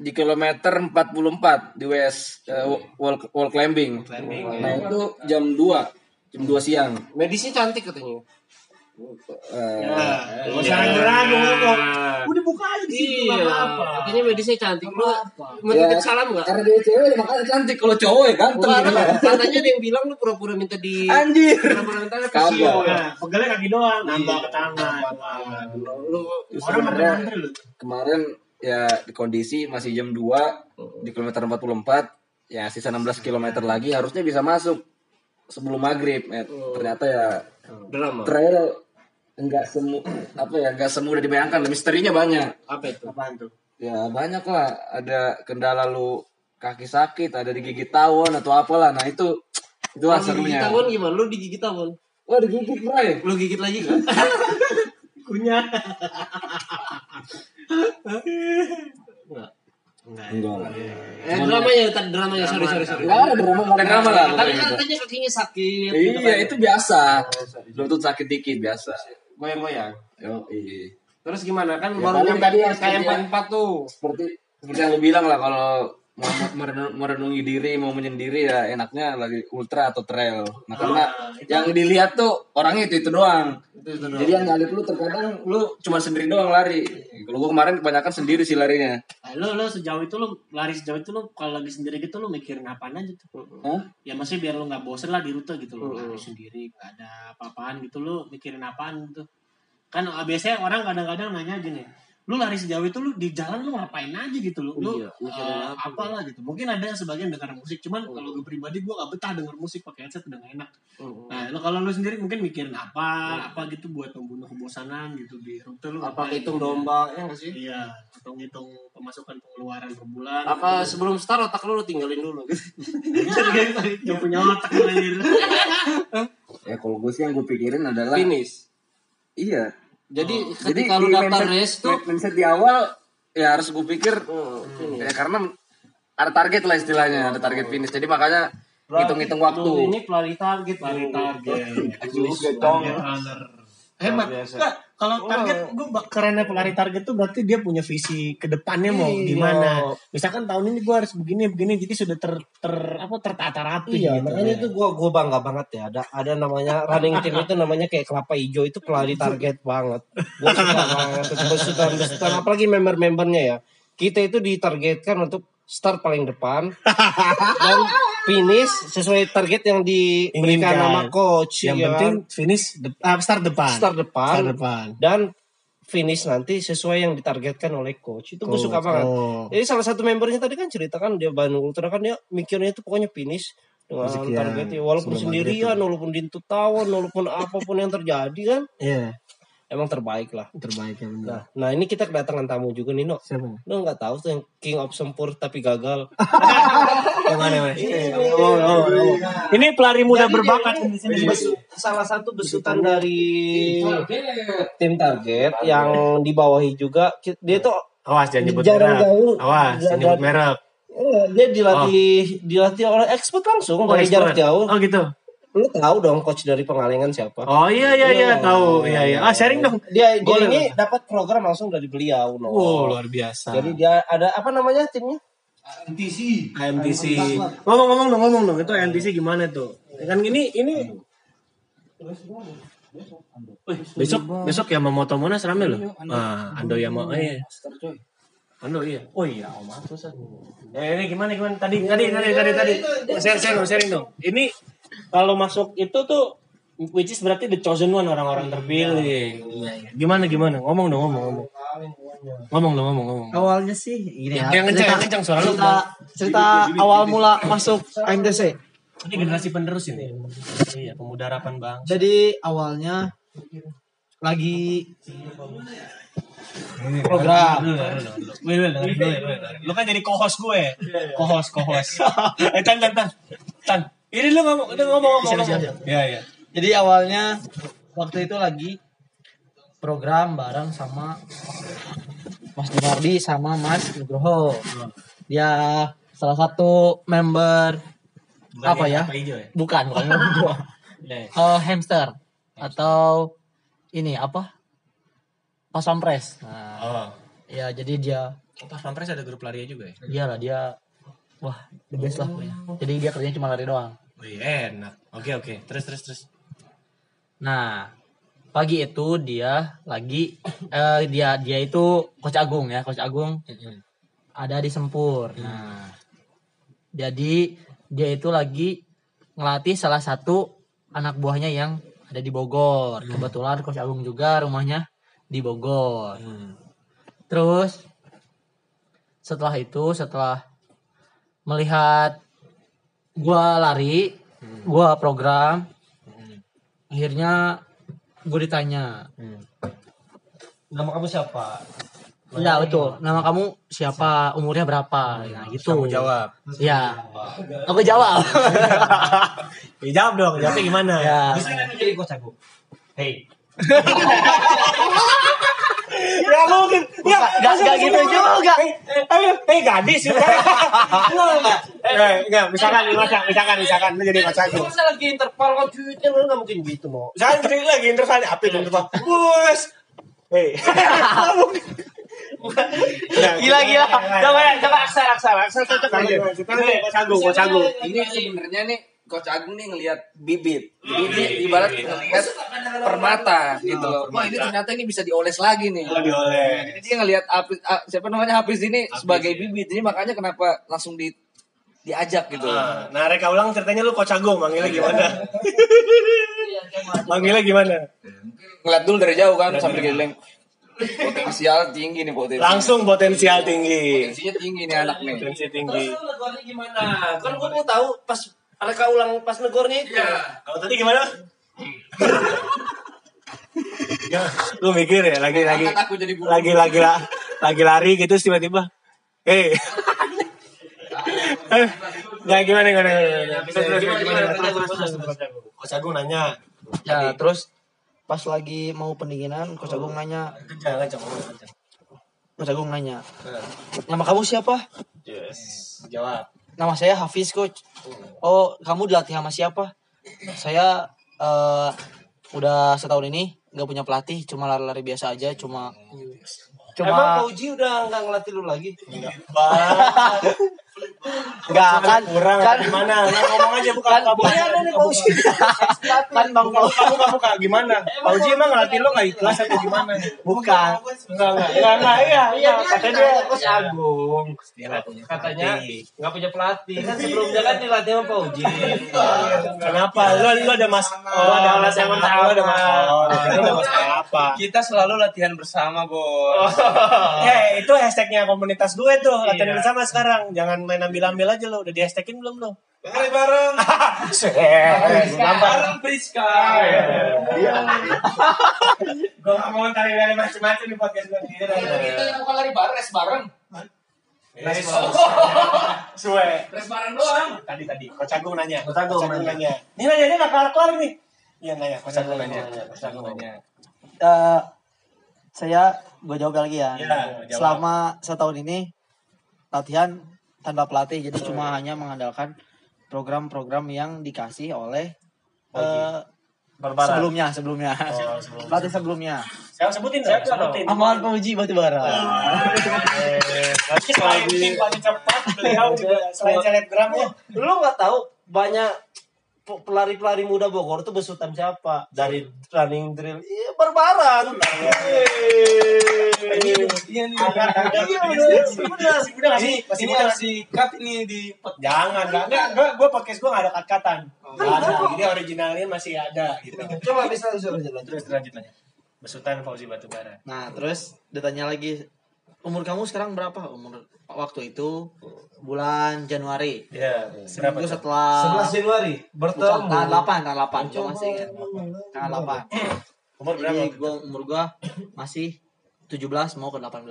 Speaker 2: di kilometer 44 di WS eh, wall, wall climbing. Nah itu jam 2 jam 2 siang.
Speaker 4: Medisnya cantik katanya.
Speaker 2: Eh,
Speaker 3: Gak usah ragu-ragu ngomong. Udah buka aja di situ
Speaker 4: Iya.
Speaker 3: apa-apa.
Speaker 4: Katanya medisnya cantik. Lu mau
Speaker 2: ya,
Speaker 4: salam nggak?
Speaker 2: Karena dia cewek makanya cantik kalau cowok ya ganteng.
Speaker 4: Bukan, katanya ada yang bilang lu pura-pura minta di
Speaker 2: Anjir.
Speaker 4: pura-pura minta ke
Speaker 2: Kagak.
Speaker 4: Sio.
Speaker 3: Nah, pegelnya kaki doang, nambah ke tangan.
Speaker 4: Lu
Speaker 3: Orang lu.
Speaker 2: kemarin ya di kondisi masih jam 2 di kilometer 44 ya sisa 16 kilometer lagi harusnya bisa masuk sebelum maghrib Eh, ternyata ya
Speaker 4: drama.
Speaker 2: trail enggak semu apa ya enggak semudah dibayangkan misterinya banyak
Speaker 4: Apa itu?
Speaker 3: Apaan tuh?
Speaker 2: ya banyak lah ada kendala lu kaki sakit ada digigit tawon atau apalah nah itu itu lah serunya
Speaker 4: tawon gimana? Lu digigit tawon.
Speaker 2: wah digigit bray
Speaker 4: Lu gigit lagi kan?
Speaker 3: Kunyah.
Speaker 2: enggak lah
Speaker 4: Eh dramanya tadi dramanya sorry sorry sorry.
Speaker 2: enggak ada drama enggak ada drama lah
Speaker 4: Tadi
Speaker 2: pokoknya
Speaker 4: kan
Speaker 2: itu.
Speaker 4: katanya kakinya sakit. gitu
Speaker 2: iya
Speaker 4: kan.
Speaker 2: itu biasa lutut sakit dikit biasa
Speaker 4: goyang-goyang.
Speaker 2: yo iya
Speaker 4: Terus gimana kan
Speaker 2: Ya,
Speaker 4: baru nyampe
Speaker 2: tadi yang
Speaker 4: kayak empat empat tuh.
Speaker 2: seperti seperti yang lu bilang lah kalau mau merenung- merenungi diri mau menyendiri ya enaknya lagi ultra atau trail. Nah karena yang dilihat tuh orangnya itu itu doang. Jadi yang ngalik lu terkadang lu cuma sendiri doang lari. Kalau gua kemarin kebanyakan sendiri sih larinya.
Speaker 3: Nah, lo lo sejauh itu lo lari sejauh itu lo kalau lagi sendiri gitu lo mikirin apaan aja tuh?
Speaker 2: Hah?
Speaker 3: Ya maksudnya biar lo nggak bosen lah di rute gitu lo lari sendiri nggak ada apa-apaan gitu lo mikirin apaan gitu? Kan ah, biasanya orang kadang-kadang nanya gini, lu lari sejauh itu lu di jalan lu ngapain aja gitu lu? Lu
Speaker 4: Iya,
Speaker 3: eh,
Speaker 4: apa,
Speaker 3: apalah gitu. mungkin ada yang sebagian dengar musik cuman kalau gue pribadi gue gak betah denger musik pakai headset udah gak enak.
Speaker 4: Mm-mm.
Speaker 3: nah lu kalau lu sendiri mungkin mikirin apa apa gitu buat membunuh kebosanan gitu di rute lu
Speaker 4: apa hitung domba ya nggak sih?
Speaker 3: Iya atau ngitung pemasukan pengeluaran per bulan
Speaker 4: apa sebelum start otak lu lu tinggalin dulu gitu?
Speaker 3: Yang punya otak.
Speaker 2: Ya kalau gue sih yang gue pikirin adalah
Speaker 4: finish.
Speaker 2: Iya.
Speaker 4: Jadi
Speaker 2: Jadi
Speaker 4: ketika lu
Speaker 2: di
Speaker 4: daftar
Speaker 2: mindset-
Speaker 4: race tuh
Speaker 2: mindset di awal ya harus gue pikir
Speaker 4: Hmm, finish.
Speaker 2: ya karena ada target lah istilahnya, ada target finish. Jadi makanya hitung-hitung
Speaker 4: Lu
Speaker 2: waktu.
Speaker 4: ini pelari target
Speaker 3: lari target.
Speaker 2: Target
Speaker 3: runner hebat. Nggak, kalau target gue kerennya pelari target tuh berarti dia punya visi ke depannya mau
Speaker 4: Iya.
Speaker 3: gimana misalkan tahun ini gue harus begini begini jadi sudah ter, ter apa tertata rapi
Speaker 4: Iya,
Speaker 3: gitu
Speaker 4: makanya itu gua gua bangga banget ya. Ada ada namanya running team itu namanya kayak kelapa hijau itu pelari target banget. Gua suka banget itu besutan besutan apalagi member-membernya ya. Kita itu ditargetkan untuk start paling depan dan finish sesuai target yang diberikan nama coach.
Speaker 3: yang
Speaker 4: ya
Speaker 3: penting
Speaker 4: kan?
Speaker 3: finish de- ah, start depan
Speaker 4: start depan,
Speaker 3: Start depan
Speaker 4: dan finish nanti sesuai yang ditargetkan oleh coach. Itu gue suka banget.
Speaker 3: oh.
Speaker 4: Jadi salah satu membernya tadi kan ceritakan dia Bandung Ultra kan dia mikirnya itu pokoknya finish dengan
Speaker 3: Sekian,
Speaker 4: targetnya walaupun sendirian, walaupun di tahun, walaupun apa pun yang terjadi kan
Speaker 3: Iya,
Speaker 4: emang terbaik lah.
Speaker 3: terbaik yang benar.
Speaker 4: Nah, nah ini kita kedatangan tamu juga nih, No.
Speaker 3: Siapa?
Speaker 4: Lo nggak tahu tuh yang King of Sempur tapi gagal.
Speaker 3: Yang mana, Mas? Oh, oh, oh. Ini pelari muda berbakat di sini.
Speaker 4: Besu- salah satu besutan dari tim target yang dibawahi juga dia tuh
Speaker 3: Awas jangan nyebut
Speaker 4: Jarang
Speaker 3: merek. Awas jangan nyebut merek.
Speaker 4: dia dilatih dilatih oleh expert langsung
Speaker 3: Oh,
Speaker 4: dari jarak
Speaker 3: expert.
Speaker 4: jauh.
Speaker 3: Oh gitu.
Speaker 4: Lu tahu dong coach dari pengalengan siapa?
Speaker 3: Oh iya iya iya tahu. Iya iya. Ah sharing dong.
Speaker 4: Dia dia ini dapat program langsung dari beliau, no.
Speaker 3: Wow luar biasa.
Speaker 4: Jadi dia ada apa namanya timnya?
Speaker 3: AMTC. Ngomong-ngomong dong, ngomong dong. Itu AMTC gimana tuh? Kan ini ini besok besok ya mau moto Monas rame loh. Ah, Ando ya mau eh. Ando iya. Oh iya, Om Atus. Eh ini gimana gimana tadi tadi tadi tadi tadi. Share share dong, sharing dong. Ini kalau masuk itu tuh which is berarti the chosen one orang-orang terpilih. Iya, iya. Gimana gimana? Ngomong dong, ngomong ngomong. Ngomong dong, ngomong ngomong.
Speaker 5: Awalnya sih gini ya.
Speaker 3: Yang kencang, yang kencang suara lu.
Speaker 5: cerita, cerita awal mula masuk AMTC.
Speaker 3: Ini generasi penerus ini. Iya, pemuda harapan bang.
Speaker 5: Jadi awalnya lagi program
Speaker 3: Lu, kan jadi co-host gue. Co-host, co-host. eh, tan, tan, tan. Tan. Ini lu ngomong, udah ngomong, ngomong. ngomong. Iya, iya.
Speaker 5: Jadi awalnya waktu itu lagi program bareng sama Mas Gunardi sama Mas Nugroho. Dia salah satu member
Speaker 3: Bukan
Speaker 5: Apa ya?
Speaker 3: hijau ya?
Speaker 5: bukan bukan member gua.
Speaker 3: Iya.
Speaker 5: Eh, hamster atau ini apa? Pas pampres. Nah,
Speaker 3: Oh.
Speaker 5: ya jadi dia
Speaker 3: Pas pampres ada grup lari juga ya?
Speaker 5: iyalah dia wah the best lah pokoknya. Jadi dia kerjanya cuma lari doang.
Speaker 3: Wih, enak. Oke, oke. Terus, terus, terus.
Speaker 5: Nah, pagi itu dia lagi eh dia dia itu coach Agung ya, coach Agung ada di Sempur. Nah, jadi dia itu lagi ngelatih salah satu anak buahnya yang ada di Bogor. Kebetulan coach Agung juga rumahnya di Bogor. Terus setelah itu setelah melihat gua lari, gua program, akhirnya gue ditanya
Speaker 4: Nama kamu siapa?
Speaker 5: Enggak betul. Nama kamu siapa? Umurnya berapa? Nah, gitu.
Speaker 3: Kamu jawab.
Speaker 5: Ya. Aku jawab.
Speaker 3: Ya, jawab dong. Jawabnya gimana?
Speaker 5: ya.
Speaker 4: Jadi coach aku. Hey.
Speaker 3: Ya mungkin. Ya,
Speaker 5: Gak, gak gitu juga.
Speaker 3: Ayo, eh gadis juga. Eh, enggak, misalkan misalkan, misalkan, misalkan, lu jadi pacar gue.
Speaker 4: Masa lagi interval kok duitnya lu nggak mungkin gitu mau.
Speaker 3: Misalkan kita lagi interval, apa itu interval? Bus. Hei.
Speaker 5: Gila gila. Coba coba aksar aksar aksar cocok aja.
Speaker 3: Kita nih, Coach Agung, Coach Agung.
Speaker 2: Ini sebenarnya nih Coach Agung nih ngelihat bibit. Jadi dia ibarat ngelihat permata gitu loh. Wah ini ternyata ini bisa dioles lagi nih.
Speaker 3: Oh, dioleh.
Speaker 2: Jadi dia ngelihat Hafiz, ah, siapa namanya Hafiz ini sebagai bibit. Jadi makanya kenapa langsung di diajak gitu.
Speaker 3: Nah, nah, reka ulang ceritanya lu Coach Agung, manggilnya gimana? manggilnya gimana?
Speaker 2: Ngeliat dulu dari jauh kan sambil geleng. Potensial tinggi nih potensi.
Speaker 3: Langsung potensial tinggi.
Speaker 2: Potensinya tinggi nih anak nih.
Speaker 3: Potensi tinggi.
Speaker 4: Terus lu gimana? Kan gua mau tahu pas mereka ulang pas negornya itu.
Speaker 3: Kalau tadi gimana? ya, lu mikir ya lagi lagi
Speaker 2: aku jadi
Speaker 3: lagi lagi la- lagi lari gitu tiba-tiba eh. Nggak gimana gimana gimana Terus,
Speaker 4: Gimana.
Speaker 3: Coach Agung nanya.
Speaker 5: Ya, terus pas lagi mau pendinginan, Coach Agung nanya,
Speaker 3: jangan.
Speaker 5: Coach Agung nanya, nama kamu siapa?
Speaker 3: yes. Jawab
Speaker 5: Nama saya Hafiz, Coach. Oh, kamu dilatih sama siapa? Saya eh, udah setahun ini nggak punya pelatih, cuma lari-lari biasa aja, cuma
Speaker 4: Emang
Speaker 5: cuma
Speaker 4: Pauji udah nggak ngelatih lu lagi?
Speaker 5: nggak kan
Speaker 3: kurang
Speaker 5: kan
Speaker 3: gimana nah, ngomong aja buka
Speaker 5: kan
Speaker 3: buka buka
Speaker 5: iya, ada nih Pauji. kan bang
Speaker 3: buka buka buka, buka. gimana Pauji emang ngelatih lo nggak ikhlas atau gimana
Speaker 5: bukan
Speaker 3: enggak enggak enggak enggak iya iya katanya dia Coach Agung dia punya
Speaker 4: Katanya
Speaker 3: pelatih.
Speaker 4: nggak punya pelatih. Kan sebelumnya kan dilatih sama Pauji.
Speaker 3: Kenapa? Lu lu ada mas lu ada alasan
Speaker 4: alasan
Speaker 3: apa? Lu ada masalah. Lu ada masalah apa?
Speaker 9: Kita selalu latihan bersama, Bos.
Speaker 3: Eh, itu hashtagnya komunitas gue tuh. Latihan bersama sekarang. Jangan main ambil-ambil aja lo. Udah di hashtagin belum lo?
Speaker 9: Bareng-bareng. Bareng Priska.
Speaker 3: Gue gak mau tarik dari macam-macam di podcast gue.
Speaker 2: yang bukan lari bareng, res bareng.
Speaker 3: Suwe.
Speaker 2: Res bareng doang.
Speaker 3: Tadi tadi. Coach Agung nanya.
Speaker 4: Coach Agung nanya.
Speaker 3: Ini nanya ini gak kelar-kelar nih. Iya nanya. Coach Agung nanya. Coach Agung nanya.
Speaker 5: Eh, saya gue jawab lagi ya.
Speaker 3: Iya.
Speaker 5: Selama setahun ini latihan tanpa pelatih, jadi cuma hanya mengandalkan program-program yang dikasih oleh eh, sebelumnya, sebelumnya. pelatih sebelumnya.
Speaker 3: Saya sebutin dong. Sebutin.
Speaker 5: Amal Pauji Batubara.
Speaker 3: Lagi selain tim paling cepat, beliau juga selain selebgramnya.
Speaker 4: Lu nggak tahu banyak pelari-pelari muda Bogor tuh besutan siapa? Dari running drill, iya berbaran.
Speaker 9: Iya nih.
Speaker 3: Iya bener, masih muda, masih nggak? Masih
Speaker 9: Ini
Speaker 3: muda
Speaker 9: ini di
Speaker 3: Jangan, enggak, enggak, gue, gue podcast gue gak ada kat-katan. Nggak ada, jadi originalnya masih ada gitu.
Speaker 4: Coba bisa.
Speaker 3: Terus lanjut. Besutan Fauzi Batubara.
Speaker 5: Nah, terus ditanya lagi, umur kamu sekarang berapa? Umur waktu itu bulan Januari.
Speaker 3: Iya,
Speaker 5: Seminggu setelah
Speaker 4: 11 Januari
Speaker 5: Bukan,
Speaker 4: bertemu.
Speaker 5: tanggal 8, tanggal 8. Gua masih ingat. Tanggal 8.
Speaker 3: Umur berapa?
Speaker 5: Jadi gua umur gua masih 17 mau ke 18.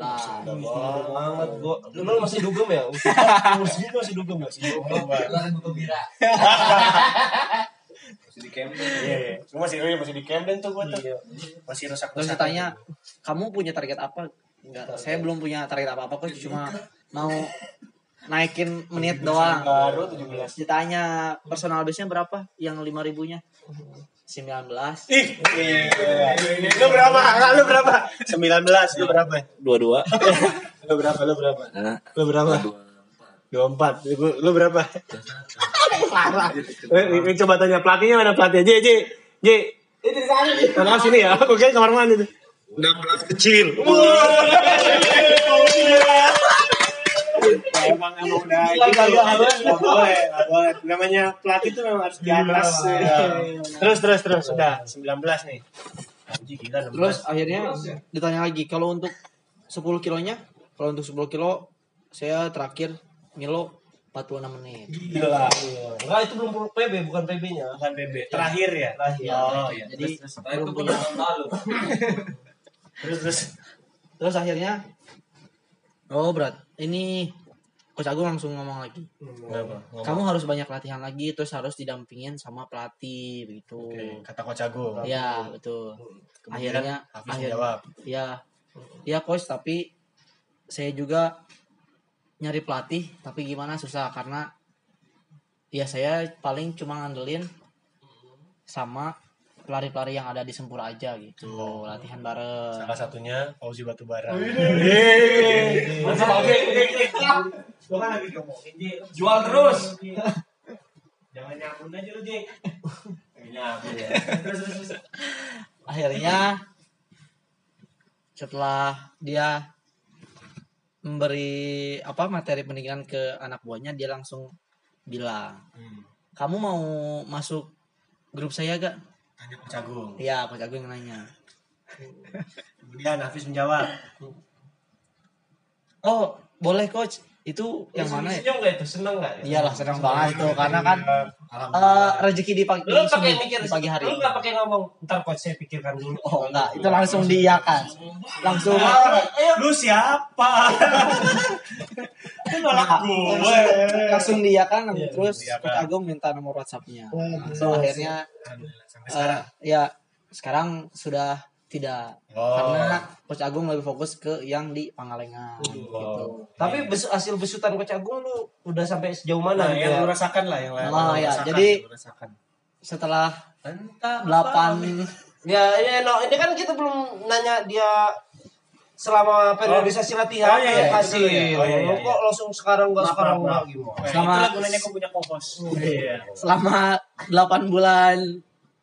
Speaker 4: banget gua. Lu masih dugem ya?
Speaker 3: Umur segitu masih dugem gak sih? Iya, iya. Gue masih, iya, masih di Camden tuh gue tuh. Masih rusak
Speaker 5: Terus ditanya, "Kamu punya target apa?" Enggak, saya belum punya target apa-apa kok, cuma mau naikin menit doang.
Speaker 3: Baru 17.
Speaker 5: Ditanya personal base-nya berapa? Yang 5 ribunya? 19.
Speaker 3: Ih, lu berapa? Enggak, lu berapa? 19, lu berapa?
Speaker 2: Dua-dua.
Speaker 3: Lu berapa? Lu berapa? Lu berapa? 24. Lu, lu berapa? Parah. Eh, Coba tanya pelatihnya mana pelatihnya? J, J, J. Ini di sana nih. Mana sini ya? Aku kira kamar mandi tuh. 16 kecil. Emang emang udah gitu. Nggak boleh, nggak boleh. Namanya pelatih itu memang harus di atas. ya. Terus terus terus sudah 19 nih. Anjing gila 16.
Speaker 5: Terus akhirnya ditanya lagi, kalau untuk 10 kilonya, kalau untuk 10 kilo saya terakhir Milo 46 menit.
Speaker 3: gila.
Speaker 4: Enggak, itu belum PB, bukan PB-nya.
Speaker 3: Bukan PB. Terakhir ya?
Speaker 4: Terakhir.
Speaker 3: Oh iya.
Speaker 5: Jadi belum punya.
Speaker 3: Terus terus.
Speaker 5: Terus akhirnya oh berat. Ini Coach Agung langsung ngomong lagi. Kamu harus banyak latihan lagi terus harus didampingin sama pelatih begitu.
Speaker 3: Oke, kata Coach Agung.
Speaker 5: Ya, betul.
Speaker 3: Kemudian
Speaker 5: akhirnya akhirnya
Speaker 3: menjawab.
Speaker 5: ya ya coach tapi saya juga nyari pelatih tapi gimana susah karena ya saya paling cuma ngandelin sama pelari-pelari yang ada di Sempur aja gitu latihan bareng
Speaker 3: Salah satunya Fauzi Batubara. Gue kan lagi ngomongin J.
Speaker 9: Jual terus.
Speaker 3: Jangan nyambung aja lu J. Nyambung ya. Terus terus terus.
Speaker 5: akhirnya setelah dia memberi apa materi pendidikan ke anak buahnya dia langsung bilang kamu mau masuk grup saya gak
Speaker 3: Tanya Coach Agung.
Speaker 5: Iya, Coach Agung yang nanya.
Speaker 3: Kemudian Hafiz menjawab.
Speaker 5: Oh, boleh coach. Itu yang mana ya?
Speaker 4: Senyum nggak itu? Seneng nggak? ya?
Speaker 5: Iyalah senang banget itu karena kan eh, rezeki di pagi,
Speaker 4: Lu pakai mikir
Speaker 5: di pagi hari.
Speaker 4: Lu nggak pakai ngomong. Ntar coach saya pikirkan dulu.
Speaker 5: Oh enggak, itu langsung diiyakan. Langsung
Speaker 3: Lu siapa? Itu nolak gue.
Speaker 5: langsung diiyakan
Speaker 3: Iya,
Speaker 5: terus. Coach Agung minta nomor WhatsApp-nya.
Speaker 4: Oh,
Speaker 5: So akhirnya
Speaker 3: Sampai
Speaker 5: eh,
Speaker 3: sekarang.
Speaker 5: ya sekarang sudah tidak
Speaker 3: Oh.
Speaker 5: karena Coach Agung lebih fokus ke yang di Pangalengan
Speaker 3: Oh.
Speaker 5: gitu.
Speaker 4: Tapi bes- hasil besutan coach Agung lu udah sampai sejauh mana?
Speaker 3: Nah,
Speaker 4: gitu
Speaker 3: yang
Speaker 4: ya?
Speaker 3: lu rasakan lah yang lain.
Speaker 5: Nah,
Speaker 3: lu
Speaker 5: ya,
Speaker 3: rasakan,
Speaker 5: jadi-
Speaker 3: rasakan.
Speaker 5: Setelah
Speaker 3: Entah
Speaker 5: 8
Speaker 4: Ya, ya, no, ini kan kita belum nanya dia selama periodisasi latihan
Speaker 3: Oh, iya, iya,
Speaker 4: hasil.
Speaker 3: iya. Oh, iya, iya,
Speaker 4: Lu kok langsung sekarang enggak
Speaker 3: Maaf,
Speaker 4: sekarang gimana?
Speaker 3: Nah,
Speaker 5: Sama-
Speaker 3: itulah gunanya kau punya. Iya.
Speaker 5: selama 8 bulan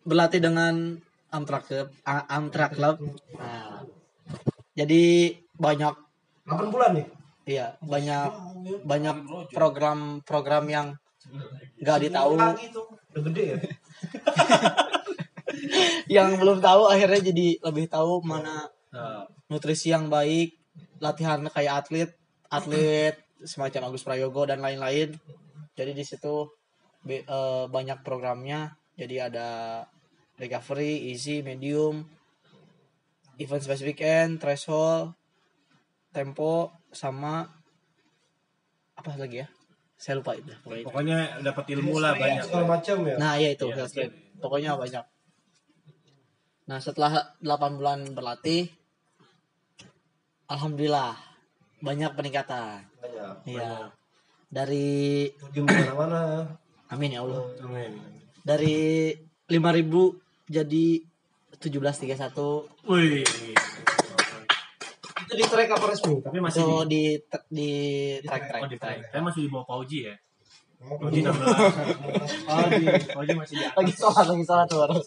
Speaker 5: berlatih dengan Amtrak Club, Amtrak Club. Nah, jadi banyak
Speaker 4: 8 bulan nih.
Speaker 5: iya, banyak banyak program-program yang nggak ditahu.
Speaker 4: Udah gede ya.
Speaker 5: yang belum tahu akhirnya jadi lebih tahu mana
Speaker 3: Nah,
Speaker 5: nutrisi yang baik, latihan kayak atlet, atlet semacam Agus Prayogo dan lain-lain. Jadi di situ eh, banyak programnya. Jadi ada recovery, easy, medium, event specific end, threshold, tempo sama apa lagi ya? Saya lupa itu. Pokoknya itu.
Speaker 3: Pokoknya dapat ilmu lah banyak.
Speaker 4: Segala macam ya.
Speaker 5: Nah, iya itu. Health care. Pokoknya banyak. Nah, setelah 8 bulan berlatih alhamdulillah banyak peningkatan.
Speaker 4: Banyak.
Speaker 5: Iya. Dari
Speaker 4: mana-mana.
Speaker 5: amin ya Allah.
Speaker 3: Amin.
Speaker 5: Dari 5000 jadi 1731
Speaker 3: Wih.
Speaker 4: Itu di track apa resmi?
Speaker 3: Tapi masih
Speaker 5: itu
Speaker 3: di,
Speaker 5: di di track track.
Speaker 3: oh, di track. Saya masih di bawah Pauji ya.
Speaker 4: Oh,
Speaker 3: Pauji 16. Oh, di Pauji masih di atas.
Speaker 5: Lagi sholat lagi sholat tuh baru.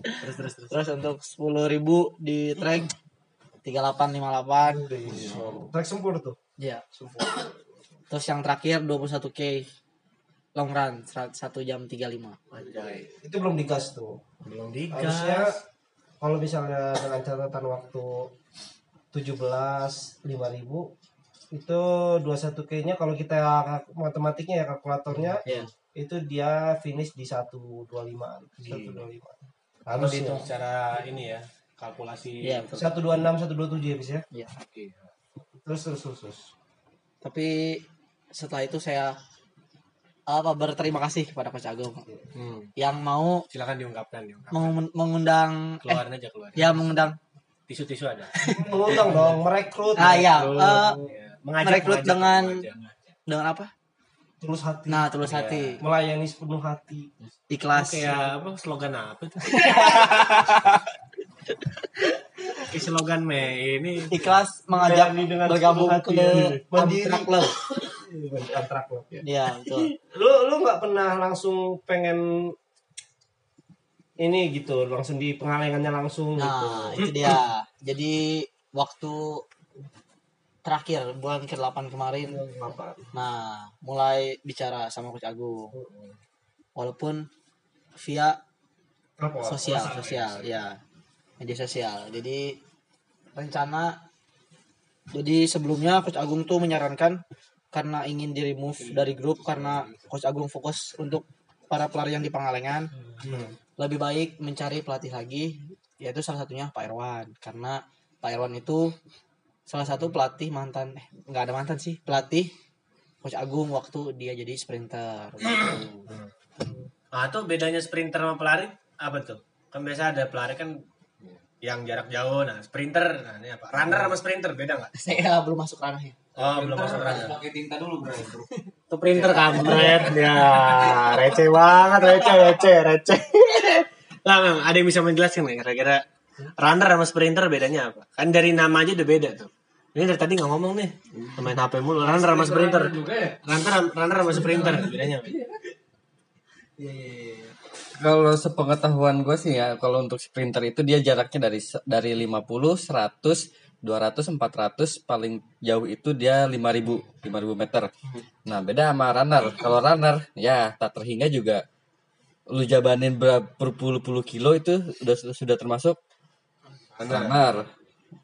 Speaker 3: Terus terus terus.
Speaker 5: Terus untuk 10.000 di track 3858.
Speaker 4: Track sempur tuh.
Speaker 5: Iya. Terus yang terakhir 21k long run 1 jam 35.
Speaker 4: Itu belum digas tuh.
Speaker 3: Belum digas.
Speaker 4: Harusnya kalau misalnya dengan catatan waktu 17 5000 itu 21K-nya kalau kita matematiknya ya kalkulatornya
Speaker 5: Iya.
Speaker 4: itu dia finish di 125 125
Speaker 3: Kalau dihitung
Speaker 4: harusnya
Speaker 3: secara ini ya, kalkulasi.
Speaker 5: Iya, betul.
Speaker 4: 126 127 ya bisa ya
Speaker 5: Iya.
Speaker 4: terus terus terus, terus.
Speaker 5: Tapi setelah itu saya apa berterima kasih kepada Coach Agung
Speaker 3: Hmm.
Speaker 5: yang mau
Speaker 3: Silakan diungkapkan, diungkapkan.
Speaker 5: mengun- mengundang eh
Speaker 3: Keluarin aja keluar.
Speaker 5: ya mengundang
Speaker 3: Tisu-tisu ada.
Speaker 4: mengundang dong merekrut
Speaker 5: ah ya
Speaker 3: Merekrut.
Speaker 5: eh,
Speaker 3: Iya. Mengajak,
Speaker 5: merekrut
Speaker 3: mengajak,
Speaker 5: dengan
Speaker 3: mengajak.
Speaker 5: dengan apa?
Speaker 4: tulus hati
Speaker 5: Nah, tulus hati,
Speaker 4: melayani sepenuh hati
Speaker 5: ikhlas.
Speaker 3: kayak apa slogan apa tuh? Kayak slogan me ini
Speaker 5: Ikhlas mengajak bergabung ke
Speaker 4: Mandiri.
Speaker 5: Amtrak Club.
Speaker 4: Kontrak lo
Speaker 5: Iya, betul.
Speaker 4: lu lu nggak pernah langsung pengen ini gitu langsung di pengalengannya langsung
Speaker 5: Nah,
Speaker 4: gitu
Speaker 5: itu dia. Jadi waktu terakhir bulan ke-8 kemarin nah mulai bicara sama Coach Agung. Walaupun via sosial, sosial ya. Media sosial. Jadi rencana jadi sebelumnya Coach Agung tuh menyarankan karena ingin di remove dari grup karena Coach Agung fokus untuk para pelari yang di Pangalengan lebih baik mencari pelatih lagi yaitu salah satunya Pak Irwan karena Pak Irwan itu salah satu pelatih mantan eh nggak ada mantan sih pelatih Coach Agung waktu dia jadi sprinter gitu.
Speaker 3: Ah, tuh bedanya sprinter sama pelari apa tuh? Kan biasa ada pelari kan yang jarak jauh, nah sprinter, nah ini apa? Runner sama sprinter beda nggak?
Speaker 5: saya belum masuk ranahnya
Speaker 3: Oh, belum masuk runner.
Speaker 7: pakai tinta dulu bro
Speaker 3: Itu printer kampret ya, receh banget, receh, receh, receh. Lah, Mang, ada yang bisa menjelaskan nggak kira-kira runner sama sprinter bedanya apa? Kan dari nama aja udah beda tuh. Ini dari tadi nggak ngomong nih, main HP mulu. Runner sama sprinter. Runner, runner sama sprinter bedanya apa?
Speaker 8: Kalau sepengetahuan gue sih ya, kalau untuk sprinter itu dia jaraknya dari dari 50, 100, 200, 400, paling jauh itu dia 5000, 5000 meter. Nah, beda sama runner. Kalau runner ya tak terhingga juga lu jabanin berapa berpuluh-puluh kilo itu sudah sudah termasuk runner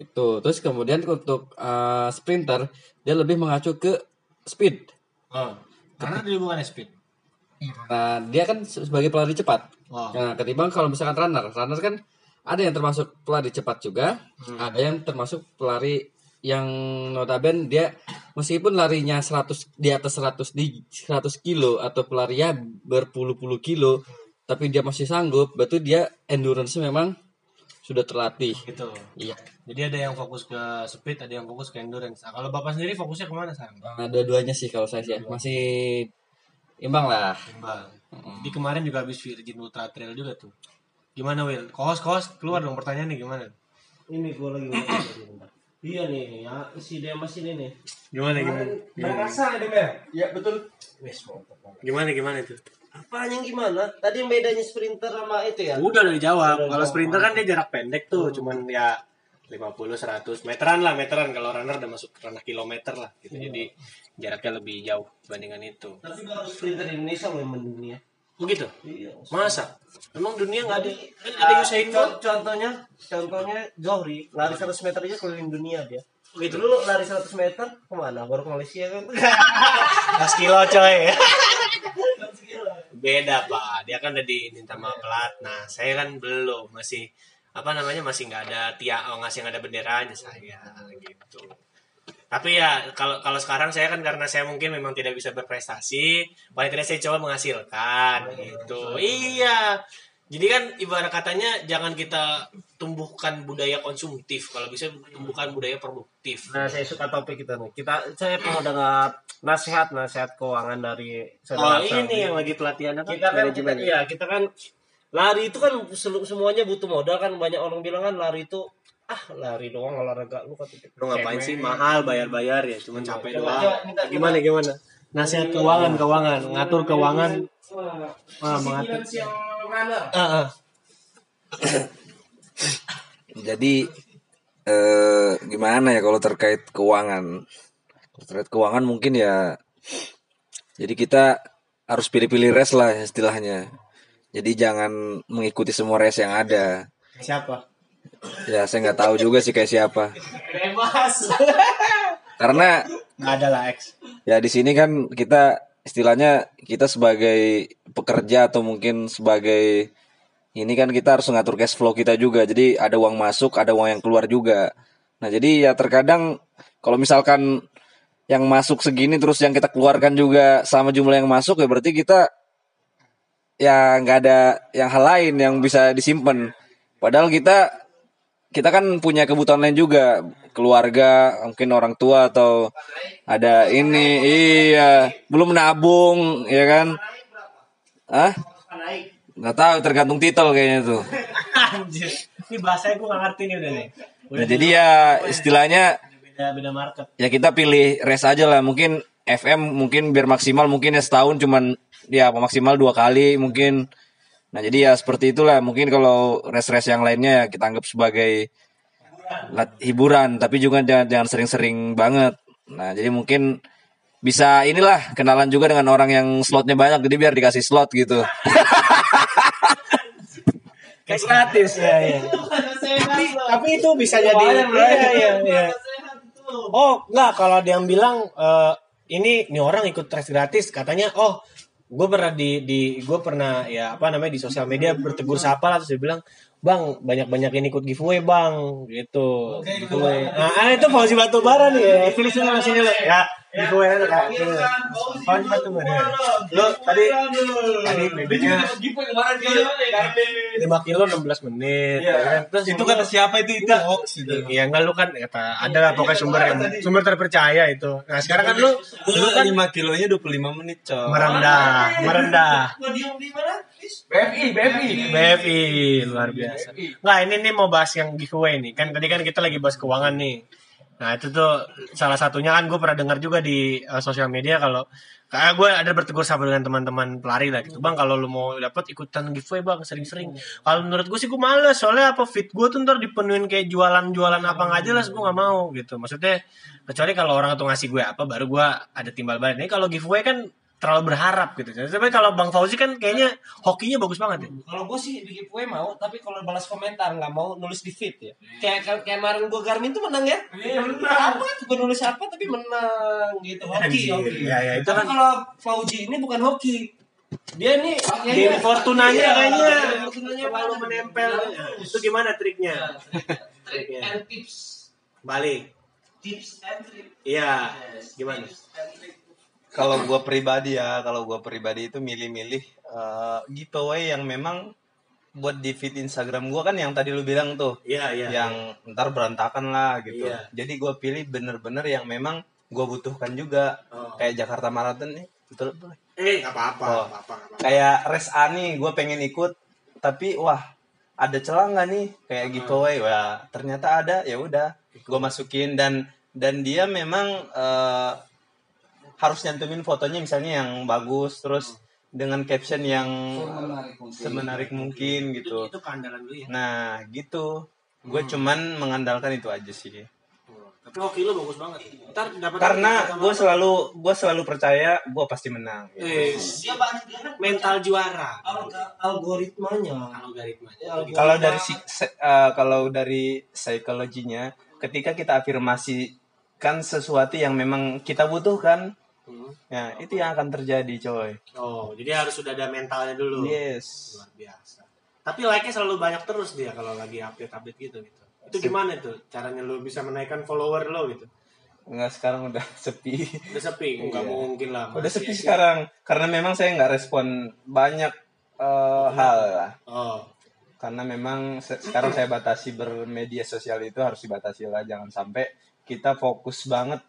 Speaker 8: itu terus kemudian untuk eh, sprinter dia lebih mengacu ke speed
Speaker 3: Oh. Karena dia bukan speed.
Speaker 8: nah dia kan sebagai pelari cepat
Speaker 3: Oh.
Speaker 8: nah ketimbang kalau misalkan runner runner kan ada yang termasuk pelari cepat juga ada yang termasuk pelari yang notaben dia meskipun larinya 100 di atas 100 di 100 kilo atau pelarinya berpuluh-puluh kilo tapi dia masih sanggup berarti dia endurance memang sudah terlatih
Speaker 3: Gitu.
Speaker 8: iya
Speaker 3: Jadi ada yang fokus ke speed, ada yang fokus ke endurance. Nah, kalau bapak sendiri fokusnya ke mana sayang?
Speaker 8: Nah, dua-duanya sih kalau saya sih masih imbang lah
Speaker 3: Bang. Di kemarin juga habis Virgin Ultra Trail juga tuh. Gimana Will? Kohos kohos keluar dong pertanyaan nih gimana?
Speaker 4: Ini gue lagi ngomong. Iya nih, ya si Demas ini nih.
Speaker 3: Gimana gimana?
Speaker 4: Merasa deh, Ya betul. Wes.
Speaker 3: Gimana gimana itu?
Speaker 4: Apaan yang gimana? Tadi yang bedanya sprinter sama itu ya?
Speaker 3: Udah udah dijawab. Kalau sprinter kan dia jarak pendek tuh, cuman ya 50 100 meteran lah, meteran kalau runner udah masuk ke ranah kilometer lah gitu. Jadi jaraknya lebih jauh dibandingkan itu.
Speaker 4: Tapi kalau sprinter Indonesia memang mendunia.
Speaker 3: Begitu?
Speaker 4: Iya.
Speaker 3: Masa? Emang dunia nggak ada kan ada Usain Bolt?
Speaker 4: Co- Contohnya, contohnya Zohri, lari 100 meter aja keliling dunia dia.
Speaker 3: Begitu.
Speaker 4: Dulu lari 100 meter ke mana? Baru ke Malaysia kan?
Speaker 3: 10 kilo coy. Beda pak, dia kan udah diminta sama pelatnas. Saya kan belum, masih apa namanya masih nggak ada tia oh, ngasih nggak ada benderanya saya gitu. Tapi ya kalau kalau sekarang saya kan karena saya mungkin memang tidak bisa berprestasi, paling tidak saya coba menghasilkan gitu. Iya. Jadi kan ibarat katanya jangan kita tumbuhkan budaya konsumtif, kalau bisa tumbuhkan budaya produktif.
Speaker 4: Nah, saya suka topik kita nih. Kita saya mau dengar nasihat nasihat keuangan dari
Speaker 3: Oh
Speaker 4: saudara Axel.
Speaker 3: ini yang lagi pelatihan apa?
Speaker 4: kita kan kita, iya, kita kan lari itu kan semuanya butuh modal kan banyak orang bilang kan lari itu ah lari doang olahraga lu kata gitu.
Speaker 3: Lu ngapain sih mahal bayar-bayar ya, cuman capek
Speaker 4: Coba,
Speaker 3: doang.
Speaker 4: minta,
Speaker 3: Gimana gimana? Nasihat keuangan, keuangan, ngatur keuangan. Ah, mengatur. Ah, ah.
Speaker 2: Jadi eh gimana ya kalau terkait keuangan? Kalau terkait keuangan mungkin ya jadi kita harus pilih-pilih res lah istilahnya. Jadi jangan mengikuti semua res yang ada.
Speaker 3: Siapa?
Speaker 2: Ya saya nggak tahu juga sih kayak siapa.
Speaker 3: Bebas.
Speaker 2: Karena
Speaker 3: Nggak ada lah X.
Speaker 2: ya di sini kan kita istilahnya kita sebagai pekerja atau mungkin sebagai ini kan kita harus ngatur cash flow kita juga. Jadi ada uang masuk, ada uang yang keluar juga. Nah, jadi ya terkadang kalau misalkan yang masuk segini terus yang kita keluarkan juga sama jumlah yang masuk ya berarti kita ya nggak ada yang hal lain yang bisa disimpan. Padahal kita kita kan punya kebutuhan lain juga. Keluarga mungkin orang tua atau ada ini iya. Belum nabung ya kan? Ah nggak tahu tergantung titel kayaknya tuh.
Speaker 3: Anjir. Ini bahasanya gue gak ngerti nih udah nih.
Speaker 2: nah, jadi ya istilahnya
Speaker 3: Beda beda market.
Speaker 2: ya kita pilih res aja lah. Mungkin FM mungkin biar maksimal mungkin ya setahun cuman ya maksimal dua kali mungkin nah jadi ya seperti itulah. Mungkin kalau res-res yang lainnya ya kita anggap sebagai hiburan tapi juga jangan jangan sering-sering banget. Nah jadi mungkin bisa inilah kenalan juga dengan orang yang slotnya banyak jadi biar dikasih slot gitu.
Speaker 3: Kayak gratis ya, ya. tapi, tapi itu bisa jadi iya, iya, iya. Oh, enggak kalau ada yang bilang eh, ini nih orang ikut tes gratis katanya oh gue pernah di di gue pernah ya apa namanya di sosial media bertegur sapa lah terus dia bilang bang banyak banyakin ikut giveaway bang gitu. Giveaway. nah ah, itu Fauzi Batubara nih ya. Sini sini sini ya giveaway aja kak Sini, lo. Fauzi Batubara lo tadi tadi BB-nya lima kilo 16 menit ya kan? terus
Speaker 9: Itu kata siapa itu itu hoax itu.
Speaker 3: Iya enggak lu kan kata ada lah pokoknya sumber yang sumber terpercaya itu. Nah sekarang kan lu
Speaker 9: Dulu kan 5 kilonya 25 menit, coy.
Speaker 3: merendah, merendah.
Speaker 8: BFI BFI
Speaker 3: BFI luar biasa. Nggak ini nih mau bahas yang giveaway nih kan tadi kan kita lagi bahas keuangan nih. Nah itu tuh salah satunya kan gue pernah dengar juga di eh, sosial media kalau kayak gue ada bertegur sapa dengan teman-teman pelari lah gitu. Bang kalau lu mau dapat ikutan giveaway bang sering-sering. Kalau menurut gue sih gue males soalnya apa fit gue tuh ntar dipenuhin kayak jualan-jualan apa nggak jelas gue nggak mau gitu. Maksudnya kecuali kalau orang tuh ngasih gue apa baru gue ada timbal balik. Nih kalau giveaway kan terlalu berharap gitu. Tapi kalau Bang Fauzi kan kayaknya hokinya bagus banget ya.
Speaker 4: Kalau gue sih di giveaway mau, tapi kalau balas komentar nggak mau nulis di feed ya. Kayak kayak kemarin gue Garmin tuh menang ya. Iya Apa tuh gue nulis apa tapi menang gitu. Hoki, hoki.
Speaker 3: Ya, ya, itu
Speaker 4: tapi
Speaker 3: kan-
Speaker 4: kalau Fauji ini bukan hoki. Dia nih
Speaker 3: Game Fortunanya
Speaker 4: Iya,
Speaker 3: kayaknya
Speaker 4: Fortunanya
Speaker 3: terlalu
Speaker 4: mana?
Speaker 3: menempel. Itu gimana triknya?
Speaker 4: Trick
Speaker 3: Triknya.
Speaker 4: and tips.
Speaker 3: Balik.
Speaker 4: Tips and trick.
Speaker 3: Iya. Gimana?
Speaker 4: Tips and trick.
Speaker 9: Kalau gue pribadi ya, kalau gue pribadi itu milih-milih eh, giveaway yang memang buat di feed Instagram gue kan yang tadi lu bilang tuh,
Speaker 3: Iya, iya.
Speaker 9: yang ntar berantakan lah gitu.
Speaker 3: Iya.
Speaker 9: Jadi gue pilih bener-bener yang memang gue butuhkan juga,
Speaker 3: Oh.
Speaker 9: kayak Jakarta Marathon nih, betul betul.
Speaker 3: Eh, nggak apa-apa,
Speaker 9: Oh.
Speaker 3: apa-apa. apa-apa.
Speaker 9: Kayak res A nih, gue pengen ikut, tapi wah ada celah nggak nih kayak giveaway, wah ternyata ada, ya udah, gue masukin dan dan dia memang eh, harus nyantumin fotonya misalnya yang bagus, terus dengan caption yang semenarik mungkin gitu.
Speaker 3: Itu keandalan lu ya.
Speaker 9: Nah gitu, gue cuman mengandalkan itu aja sih.
Speaker 3: Tapi hoki lu bagus banget. Ntar dapat
Speaker 9: Karena gue selalu gue selalu percaya gue pasti menang.
Speaker 3: eh,
Speaker 4: Dia banyak
Speaker 3: mental juara.
Speaker 4: alg- algoritmanya.
Speaker 3: Algoritmanya.
Speaker 4: Algoritma-
Speaker 9: Kalau dari si- se- eh, kalau dari psikologinya, ketika kita afirmasikan sesuatu yang memang kita butuhkan,
Speaker 3: Hmm.
Speaker 9: ya itu yang akan terjadi, coy.
Speaker 3: Oh, jadi harus sudah ada mentalnya dulu.
Speaker 9: Yes.
Speaker 3: Luar biasa. Tapi like-nya selalu banyak terus dia kalau lagi update-update gitu gitu. Itu gimana tuh caranya lu bisa menaikkan follower lo gitu?
Speaker 9: Enggak sekarang udah sepi.
Speaker 3: Udah sepi, nggak
Speaker 9: Iya.
Speaker 3: mungkin lah.
Speaker 9: Udah sepi
Speaker 3: ya.
Speaker 9: sekarang karena memang saya nggak respon banyak eh, hal lah.
Speaker 3: Oh,
Speaker 9: Karena memang se- sekarang saya batasi bermedia sosial itu harus dibatasi lah, jangan sampai kita fokus banget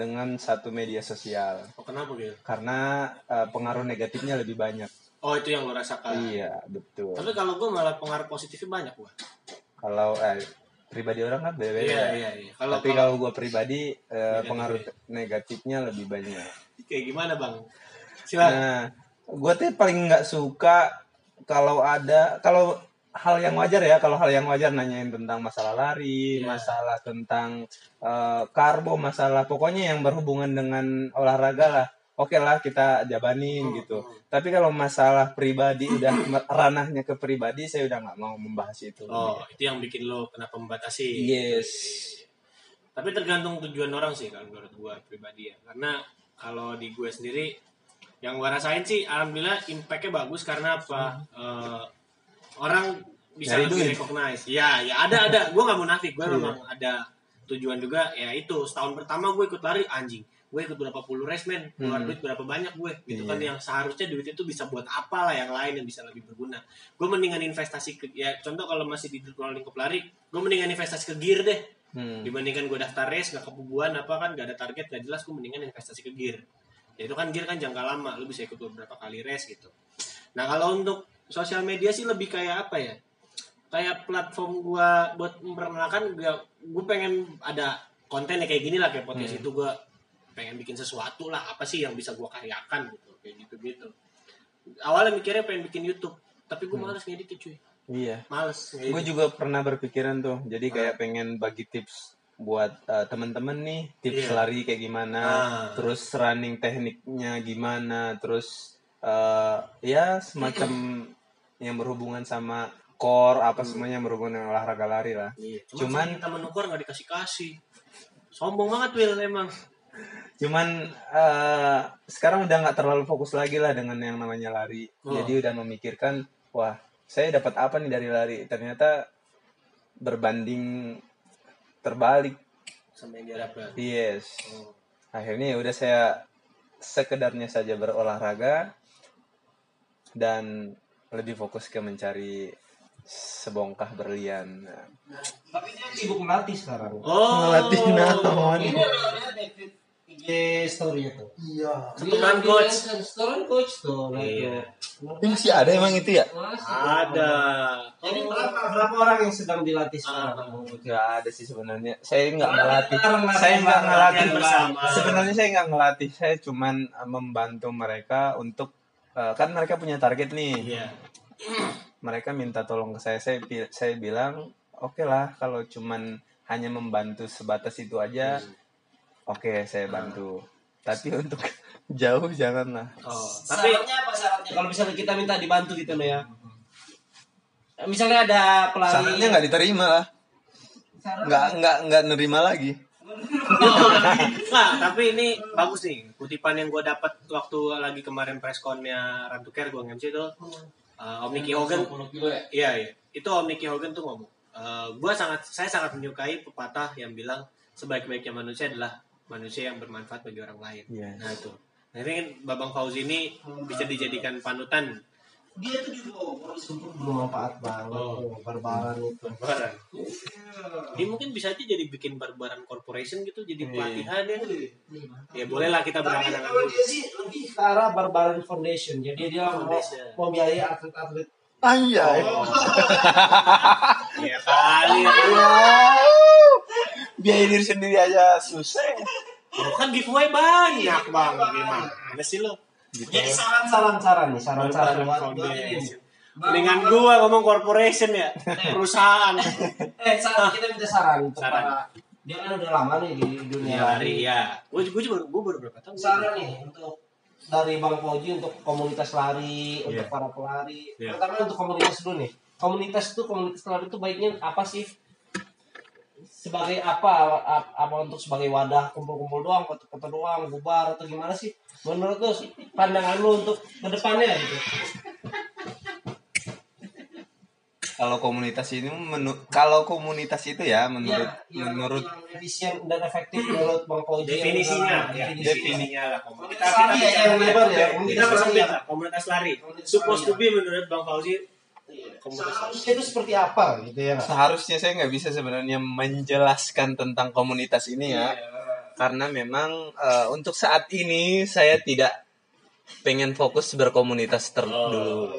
Speaker 9: dengan satu media sosial.
Speaker 3: oh kenapa gitu?
Speaker 9: karena eh, pengaruh negatifnya lebih banyak.
Speaker 3: Oh, itu yang lo rasakan.
Speaker 9: Iya, betul.
Speaker 3: Tapi kalau gue malah pengaruh positifnya banyak gua.
Speaker 9: Kalau eh, pribadi orang kan beda.
Speaker 3: Iya, iya, iya. Kalau
Speaker 9: Tapi
Speaker 3: kalau
Speaker 9: kalau gue pribadi eh, pengaruh negatifnya lebih banyak.
Speaker 3: kayak gimana, Bang? Silakan.
Speaker 9: Nah, gue tuh paling nggak suka kalau ada kalau hal yang wajar ya, kalau hal yang wajar nanyain tentang masalah lari,
Speaker 3: Iya.
Speaker 9: masalah tentang eh, karbo, masalah pokoknya yang berhubungan dengan olahraga lah. Oke lah kita jabanin
Speaker 3: Hmm,
Speaker 9: gitu. Tapi kalau masalah pribadi udah ranahnya ke pribadi, saya udah nggak mau membahas itu.
Speaker 3: Oh, itu yang bikin lo kenapa membatasi.
Speaker 9: Yes.
Speaker 3: Tapi tergantung tujuan orang sih kalau menurut gue pribadi ya. Karena kalau di gue sendiri yang gue rasain sih alhamdulillah impactnya bagus karena apa? Eh, orang bisa
Speaker 9: Nyari
Speaker 3: lebih
Speaker 9: duit.
Speaker 3: recognize. Ya, ya ada ada. Gue nggak munafik. Gue
Speaker 9: Iya.
Speaker 3: memang ada tujuan juga. Ya itu setahun pertama gue ikut lari anjing. Gue ikut berapa puluh race man, keluar
Speaker 9: Hmm.
Speaker 3: duit berapa banyak gue, gitu
Speaker 9: Iya.
Speaker 3: kan yang seharusnya duit itu bisa buat apa lah yang lain yang bisa lebih berguna. Gue mendingan investasi ke, ya contoh kalau masih di ruang lingkup lari, gue mendingan investasi ke gear deh,
Speaker 9: Hmm.
Speaker 3: dibandingkan gue daftar race nggak kebubuan apa kan gak ada target gak jelas gue mendingan investasi ke gear ya itu kan gear kan jangka lama lu bisa ikut beberapa kali race gitu nah kalau untuk sosial media sih lebih kayak apa ya? Kayak platform gue buat memperkenalkan gue gue pengen ada konten ya kayak gini lah kayak podcast itu gue pengen bikin sesuatu lah apa sih yang bisa gue karyakan gitu kayak gitu gitu awalnya mikirnya pengen bikin YouTube tapi gue males ngedit cuy.
Speaker 9: Iya.
Speaker 3: males
Speaker 9: gue juga pernah berpikiran tuh jadi kayak pengen bagi tips buat eh, teman-teman nih tips
Speaker 3: Iya.
Speaker 9: lari kayak gimana
Speaker 3: Ah.
Speaker 9: terus running tekniknya gimana terus eh, ya semacam yang berhubungan sama core apa semuanya yang berhubungan dengan olahraga lari lah
Speaker 3: Iya.
Speaker 9: Cuman-
Speaker 3: Cuman kita menukar nggak dikasih kasih. Sombong banget Will emang.
Speaker 9: cuman eh, sekarang udah nggak terlalu fokus lagi lah dengan yang namanya lari
Speaker 3: Oh.
Speaker 9: jadi udah memikirkan wah saya dapat apa nih dari lari ternyata berbanding terbalik
Speaker 3: Sama yang diharapkan.
Speaker 9: Yes.
Speaker 3: Oh.
Speaker 9: Akhirnya ya udah saya sekedarnya saja berolahraga dan lebih fokus ke mencari sebongkah berlian.
Speaker 4: Tapi dia sibuk melatih sekarang.
Speaker 3: Oh.
Speaker 9: Ngelatih naon.
Speaker 4: Ini IG story itu. Iya.
Speaker 3: Keturunan coach.
Speaker 4: Story coach tuh. nah
Speaker 3: Iya.
Speaker 9: masih ada emang itu ya?
Speaker 4: Masih.
Speaker 3: Ada.
Speaker 4: Jadi berapa berapa orang yang sedang dilatih sekarang?
Speaker 9: Gak ada sih sebenarnya. Saya nggak ngelatih. Saya nggak ngelatih
Speaker 3: bersama.
Speaker 9: Sebenarnya saya nggak ngelatih. Saya cuman eh, membantu mereka untuk eh, kan mereka punya target nih.
Speaker 3: Iya.
Speaker 9: mereka minta tolong ke saya saya saya bilang oke lah kalau cuman hanya membantu sebatas itu aja oke saya bantu tapi untuk jauh janganlah
Speaker 4: Oh, tapi syaratnya apa syaratnya? Kalau misalnya kita minta dibantu gitu loh ya. Misalnya ada pelari
Speaker 9: syaratnya nggak diterima lah nggak nggak nggak nerima lagi
Speaker 3: Nah, tapi ini bagus nih. Kutipan yang gue dapat waktu lagi kemarin pressconnya to Care gue nge-MC itu uh, Om Nicky Hogan. Iya, iya. Itu Om Nicky Hogan tuh ngomong. Uh, gua sangat saya sangat menyukai pepatah yang bilang sebaik-baiknya manusia adalah manusia yang bermanfaat bagi orang lain.
Speaker 9: Iya.
Speaker 3: Nah, itu. Nah, ini kan Babang Fauzi ini bisa dijadikan panutan
Speaker 4: dia tuh juga oh, bermanfaat banget oh. barbaran itu.
Speaker 3: barbaran. Dia mungkin bisa aja jadi bikin barbaran corporation gitu, jadi pelatihan ya. Ya bolehlah kita
Speaker 4: Tapi
Speaker 3: berangan-angan
Speaker 4: kalau dia sih lebih ke arah barbaran foundation. Jadi dia mau,
Speaker 3: Foundation.
Speaker 4: mau biayai atlet-atlet.
Speaker 9: anjay
Speaker 3: Ya kali.
Speaker 9: biaya diri sendiri aja susah
Speaker 3: Lo kan giveaway banyak bang, gimana sih lo?
Speaker 4: Jadi saran-saran saran nih, saran-saran buat ini.
Speaker 3: Mendingan gua ngomong corporation ya, perusahaan.
Speaker 4: Eh, saran kita minta saran untuk
Speaker 3: Saran.
Speaker 4: para dia kan udah lama nih di dunia
Speaker 3: Ya lari ya. Gua juga gua, gua baru berapa tahun?
Speaker 4: saran nih untuk dari Bang Fauji untuk komunitas lari, untuk
Speaker 3: Iya.
Speaker 4: para pelari.
Speaker 3: Iya.
Speaker 4: Pertama untuk komunitas dulu nih. Komunitas itu komunitas lari itu baiknya apa sih? Sebagai apa? Apa untuk sebagai wadah kumpul-kumpul doang, foto-foto doang, bubar atau gimana sih? Menurut lu pandangan lu untuk ke depannya gitu.
Speaker 9: kalau komunitas ini menu kalau komunitas itu ya menurut
Speaker 4: Ya, yang,
Speaker 9: menurut
Speaker 4: yang efisien dan efektif menurut Bang Fauji.
Speaker 3: Definisinya, ya,
Speaker 4: definisinya.
Speaker 3: definisinya lah komunitas.
Speaker 4: Lari ya, yang lebar ya,
Speaker 3: Kita
Speaker 4: komunitas lari ya.
Speaker 3: lah, komunitas lari.
Speaker 4: Komunitas
Speaker 3: Supposed to
Speaker 4: lari
Speaker 3: be menurut Bang Fauzi komunitas.
Speaker 4: Seharusnya itu seperti apa gitu ya?
Speaker 9: seharusnya saya nggak bisa sebenarnya menjelaskan tentang komunitas ini ya karena memang eh, untuk saat ini saya tidak pengen fokus berkomunitas ter dulu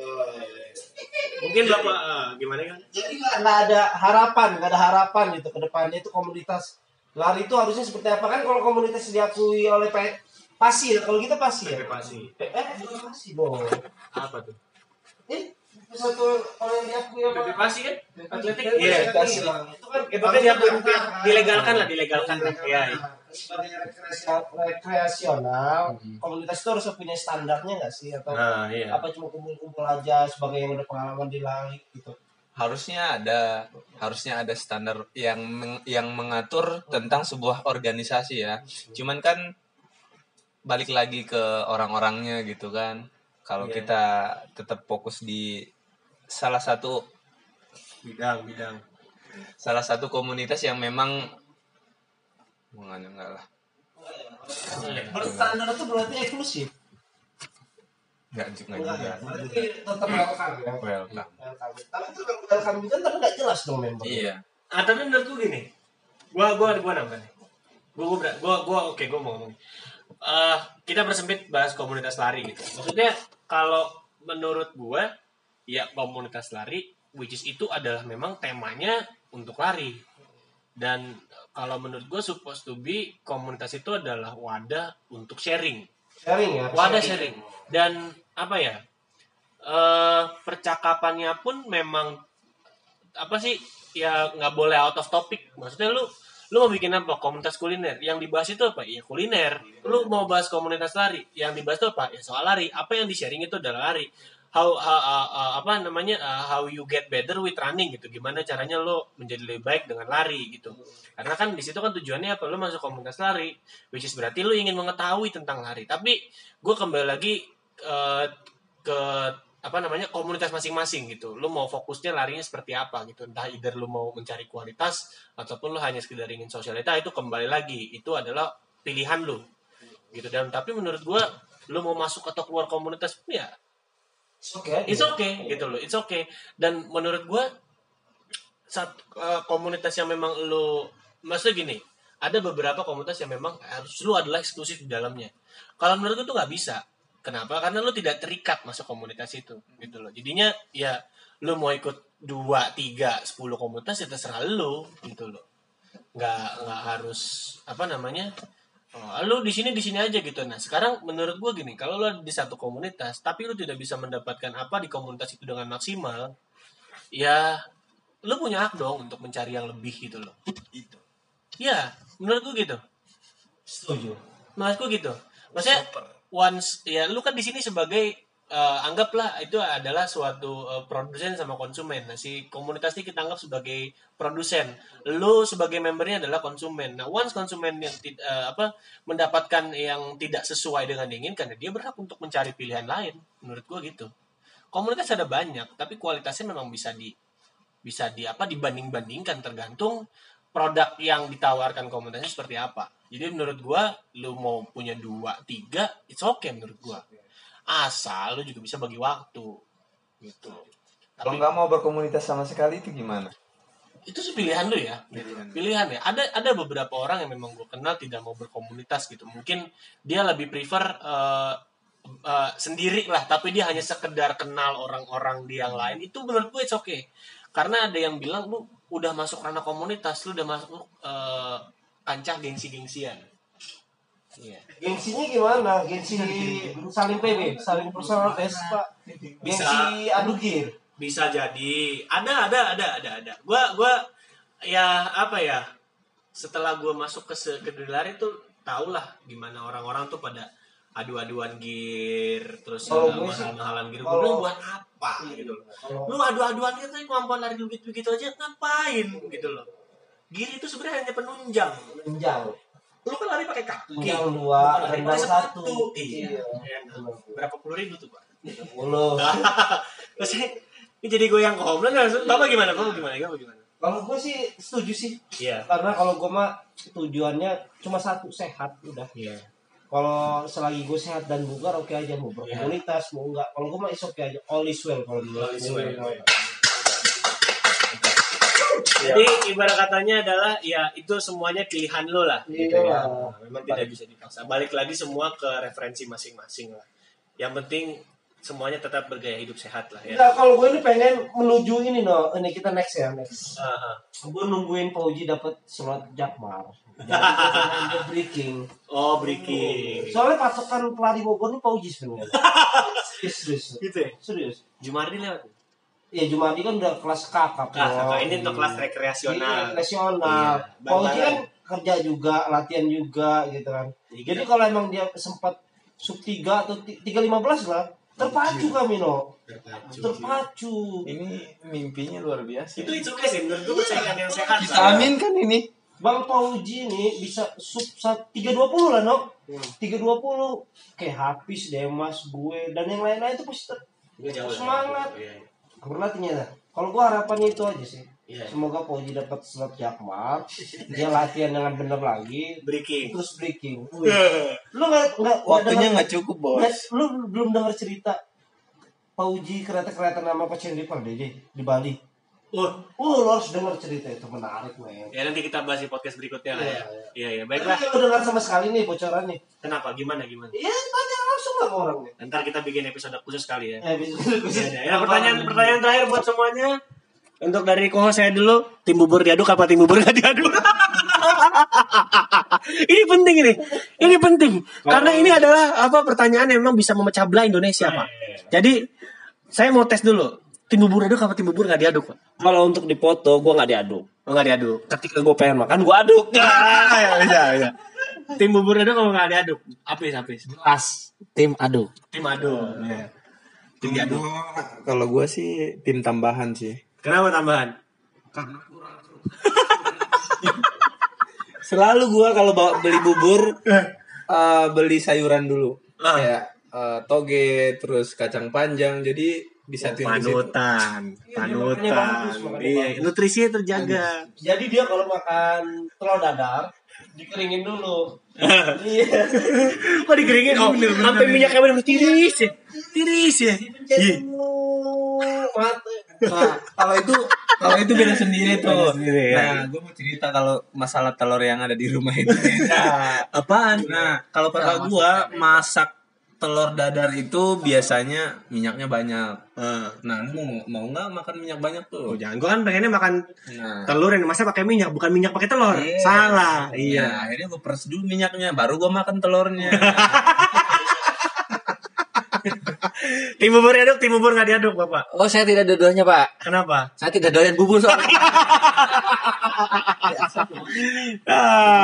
Speaker 3: Mungkin Bapak ah, gimana kan?
Speaker 4: Jadi nggak ada harapan, nggak ada harapan gitu ke depannya itu komunitas lari itu harusnya seperti apa kan kalau komunitas diakui oleh P- pasi ya kalau kita pasi ya.
Speaker 3: Pasti.
Speaker 4: Eh, eh dong.
Speaker 3: Apa tuh?
Speaker 4: Eh satu kalau yang diakui apa?
Speaker 3: Pasi kan? Atletik.
Speaker 4: Iya,
Speaker 3: Iya.
Speaker 4: lah. Itu kan
Speaker 3: Eh, makanya dia dia- dilegalkan lah, dilegalkan lah. Iya. iya.
Speaker 4: sebagai rekreasi- rekreasional komunitas itu harus punya standarnya nggak sih atau
Speaker 3: Nah, iya.
Speaker 4: apa cuma kumpul-kumpul aja sebagai yang udah pengalaman di lari gitu
Speaker 9: harusnya ada harusnya ada standar yang meng- yang mengatur tentang sebuah organisasi ya cuman kan balik lagi ke orang-orangnya gitu kan kalau
Speaker 3: Iya.
Speaker 9: kita tetap fokus di salah satu
Speaker 3: Bidang, bidang.
Speaker 9: salah satu komunitas yang memang Bukan, enggak lah
Speaker 4: berstandar itu berarti eksklusif
Speaker 9: enggak juga
Speaker 4: enggak
Speaker 9: juga
Speaker 4: ya berarti tetap welcome ya
Speaker 9: welcome
Speaker 4: tapi itu kan welcome juga tapi nggak jelas dong member
Speaker 9: iya
Speaker 3: Ah, tapi menurutku gini. Gua gua gua nambah nih. Gua gua gua, gua oke gua mau ngomong. Eh, kita bersempit bahas komunitas lari gitu. Maksudnya kalau menurut gua ya komunitas lari which is itu adalah memang temanya untuk lari. Dan kalau menurut gua supposed to be komunitas itu adalah wadah untuk sharing.
Speaker 4: sharing ya
Speaker 3: wadah sharing. Dan apa ya eh percakapannya pun memang apa sih ya nggak boleh out of topic. Maksudnya lu lu mau bikin apa? Komunitas kuliner. Yang dibahas itu apa? Ya kuliner. Lu mau bahas komunitas lari. Yang dibahas itu apa? Ya soal lari. Apa yang di sharing itu adalah lari how, how- uh, uh, apa namanya uh, how you get better with running gitu. Gimana caranya lo menjadi lebih baik dengan lari gitu. Karena kan di situ kan tujuannya apa? Lo masuk komunitas lari which is berarti lo ingin mengetahui tentang lari. Tapi gue kembali lagi uh, ke apa namanya komunitas masing-masing gitu. Lo mau fokusnya larinya seperti apa gitu. Entah either lo mau mencari kualitas ataupun lo hanya sekedar ingin sosialita itu kembali lagi. Itu adalah pilihan lo gitu. Dan tapi menurut gue lo mau masuk atau keluar komunitas pun ya
Speaker 4: oke aja.
Speaker 3: It's okay gitu loh, it's okay. Dan menurut gua satu eh, komunitas yang memang lu maksudnya gini, ada beberapa komunitas yang memang harus lu adalah eksklusif di dalamnya. Kalau menurut gua tuh nggak bisa. Kenapa? Karena lu tidak terikat masuk komunitas itu gitu loh. Jadinya ya lu mau ikut dua, tiga, sepuluh komunitas ya terserah lu gitu loh. Nggak nggak harus apa namanya Oh, lu di sini di sini aja gitu. Nah, sekarang menurut gua gini, kalau lu di satu komunitas tapi lu tidak bisa mendapatkan apa di komunitas itu dengan maksimal, ya lu punya hak dong untuk mencari yang lebih gitu loh. Itu. Ya, menurut gua gitu.
Speaker 4: setuju
Speaker 3: gua gitu. Maksudnya once ya lu kan di sini sebagai eh, anggaplah itu adalah suatu eh, produsen sama konsumen. Nah, si komunitas ini kita anggap sebagai produsen. Lu sebagai membernya adalah konsumen. Nah, once konsumen yang tid- eh, apa mendapatkan yang tidak sesuai dengan diinginkan, ya dia berhak untuk mencari pilihan lain. Menurut gua gitu. Komunitas ada banyak, tapi kualitasnya memang bisa di bisa di apa dibanding-bandingkan tergantung produk yang ditawarkan komunitasnya seperti apa. Jadi menurut gua lu mau punya dua, tiga, it's okay menurut gua. Asal lu juga bisa bagi waktu. Gitu.
Speaker 9: Kalau nggak mau berkomunitas sama sekali itu gimana?
Speaker 3: itu sih pilihan lu ya. Pilihan ya. Ada ada beberapa orang yang memang gua kenal tidak mau berkomunitas gitu. Mungkin dia lebih prefer eh, eh, sendiri lah, tapi dia hanya sekedar kenal orang-orang di yang lain. Itu menurut gue it's okay. Karena ada yang bilang lu udah masuk ranah komunitas, lu udah masuk eh, kancah gengsi-gengsian. Iya.
Speaker 4: Gengsinya gimana? Gengsi saling PB, saling personal pak. Gengsi adu gear.
Speaker 3: bisa jadi. Ada ada ada ada ada. Gua gua ya apa ya setelah gua masuk ke ke dunia lari tuh tau lah gimana orang-orang tuh pada adu-aduan gear terus
Speaker 4: gue sih-
Speaker 3: mahal-mahalan gear.
Speaker 4: Kalau-
Speaker 3: gua bilang buat apa? Gitu loh. Lu adu-aduan gear tapi kemampuan lari begitu begitu aja ngapain? Gitu loh. Gear itu sebenarnya hanya penunjang.
Speaker 4: Menjang.
Speaker 3: Lu kan lari pakai kaki
Speaker 4: dua,
Speaker 3: Bukan lari
Speaker 4: rendang
Speaker 3: pakai
Speaker 4: satu.
Speaker 3: sepatu. iya,
Speaker 4: Iya.
Speaker 3: berapa puluh ribu tuh pak
Speaker 4: Mulu.
Speaker 3: terus ini jadi goyang ke home run bapak gimana bapak gimana bapak gimana
Speaker 4: Kalau gue sih setuju sih.
Speaker 3: iya
Speaker 4: Karena kalau gue mah tujuannya cuma satu sehat udah.
Speaker 3: iya
Speaker 4: Kalau selagi gue sehat dan bugar oke aja mau berkomunitas mau enggak. Kalau gue mah is oke aja. All is well kalau dulu.
Speaker 3: All is well. Jadi ibarat katanya adalah ya itu semuanya pilihan lo lah gitu
Speaker 4: Iya.
Speaker 3: ya. Memang tidak bisa dipaksa. Balik lagi semua ke referensi masing-masing lah. Yang penting semuanya tetap bergaya hidup sehat lah ya.
Speaker 4: Nah, kalau gue ini pengen menuju ini no, ini kita next ya next.
Speaker 3: Aha.
Speaker 4: Gue nungguin Pauji dapat slot Jakmar. Jadi breaking.
Speaker 3: Oh, breaking.
Speaker 4: Soalnya patokan pelari Bogor ini Pauji sebenarnya. Serius, serius.
Speaker 3: Gitu ya.
Speaker 4: Serius.
Speaker 3: Jumardi lewat.
Speaker 4: Ya Jumadi kan udah kelas kakak.
Speaker 3: Nah, kakak ini untuk kelas rekreasional.
Speaker 4: Iya, rekreasional.
Speaker 3: Iya, bareng-bareng.
Speaker 4: kan kerja juga, latihan juga gitu kan.
Speaker 3: Iya,
Speaker 4: Jadi kalau emang dia sempat sub 3 atau 315 lah, terpacu kami no. Terpacu.
Speaker 9: Ini mimpinya luar biasa.
Speaker 3: Itu itu guys, menurut gue persaingan yang sehat.
Speaker 9: Kita amin kan ini.
Speaker 4: Bang Pauji nih bisa sub sa- 320 lah no. 320 kayak Hafiz, Demas, gue dan yang lain-lain itu pasti ter-
Speaker 3: Gue jauh.
Speaker 4: Semangat. Berlatihnya dah. Kalau gua harapannya itu aja sih.
Speaker 3: Iya.
Speaker 4: Semoga Pauji dapat slot Jakmar, dia latihan dengan benar lagi,
Speaker 3: Breaking.
Speaker 4: terus breaking. Wih. Lu nggak nggak
Speaker 9: Waktunya
Speaker 4: nggak
Speaker 9: cukup bos.
Speaker 4: dengar- lu belum dengar cerita Pauji kereta-kereta nama Pasien River deh di Bali.
Speaker 3: Oh,
Speaker 4: Oh, lu harus dengar cerita itu menarik, men.
Speaker 3: ya nanti kita bahas di podcast berikutnya lah ya.
Speaker 4: Iya,
Speaker 3: Iya, iya.
Speaker 4: Baiklah. Lu dengar sama sekali nih bocoran nih.
Speaker 3: Kenapa? Gimana gimana?
Speaker 4: Iya, tanya langsung lah orangnya.
Speaker 3: Ntar kita bikin episode khusus kali ya.
Speaker 4: Eh, bisa.
Speaker 3: Ya, ya, pertanyaan pertanyaan terakhir buat semuanya. Untuk dari kohos saya dulu, tim bubur diaduk apa tim bubur nggak diaduk? ini penting ini, ini penting karena ini adalah apa pertanyaan yang memang bisa memecah belah Indonesia pak. Jadi saya mau tes dulu, tim bubur diaduk apa tim bubur nggak diaduk pak?
Speaker 4: Kalau untuk dipoto, gua nggak diaduk.
Speaker 3: Oh, nggak diaduk.
Speaker 4: Ketika gua pengen makan, gua aduk.
Speaker 3: Ya, bisa, bisa. Tim bubur diaduk kalau nggak diaduk, apis apis.
Speaker 5: Pas tim aduk.
Speaker 3: Tim aduk. Ya. Tim diaduk.
Speaker 9: Kalau gue sih tim tambahan sih.
Speaker 3: Kenapa tambahan?
Speaker 9: Selalu gue kalau bawa beli bubur eh, beli sayuran dulu.
Speaker 3: Ah.
Speaker 9: Kayak eh, toge terus kacang panjang jadi disatuin di situ.
Speaker 3: Panutan, panutan. Iya,
Speaker 4: bagus.
Speaker 3: nutrisinya terjaga.
Speaker 4: Jadi dia kalau makan telur dadar dikeringin dulu. Iya.
Speaker 3: Kok dikeringin? Oh, sampai minyaknya benar tiris ya. Tiris ya.
Speaker 9: Nah, kalau itu kalau itu beda sendiri tuh.
Speaker 3: Beda sendiri, ya.
Speaker 9: Nah, gue mau cerita kalau masalah telur yang ada di rumah itu beda.
Speaker 3: Apaan?
Speaker 9: Nah, kalau kakak gua masak telur dadar itu biasanya minyaknya banyak. Nah, lu mau mau nggak makan minyak banyak
Speaker 3: Oh,
Speaker 9: tuh?
Speaker 3: jangan. Gua kan pengennya makan
Speaker 9: Nah,
Speaker 3: telur yang dimasak pakai minyak, bukan minyak pakai telur.
Speaker 9: Iya.
Speaker 3: Salah.
Speaker 9: Iya,
Speaker 3: Iya.
Speaker 9: akhirnya gue peres dulu minyaknya, baru gue makan telurnya.
Speaker 3: Tim bubur diaduk, tim bubur nggak diaduk, Bapak.
Speaker 5: Oh saya tidak dua-duanya pak.
Speaker 3: Kenapa?
Speaker 5: Saya tidak doyan bubur soalnya.
Speaker 3: Ah.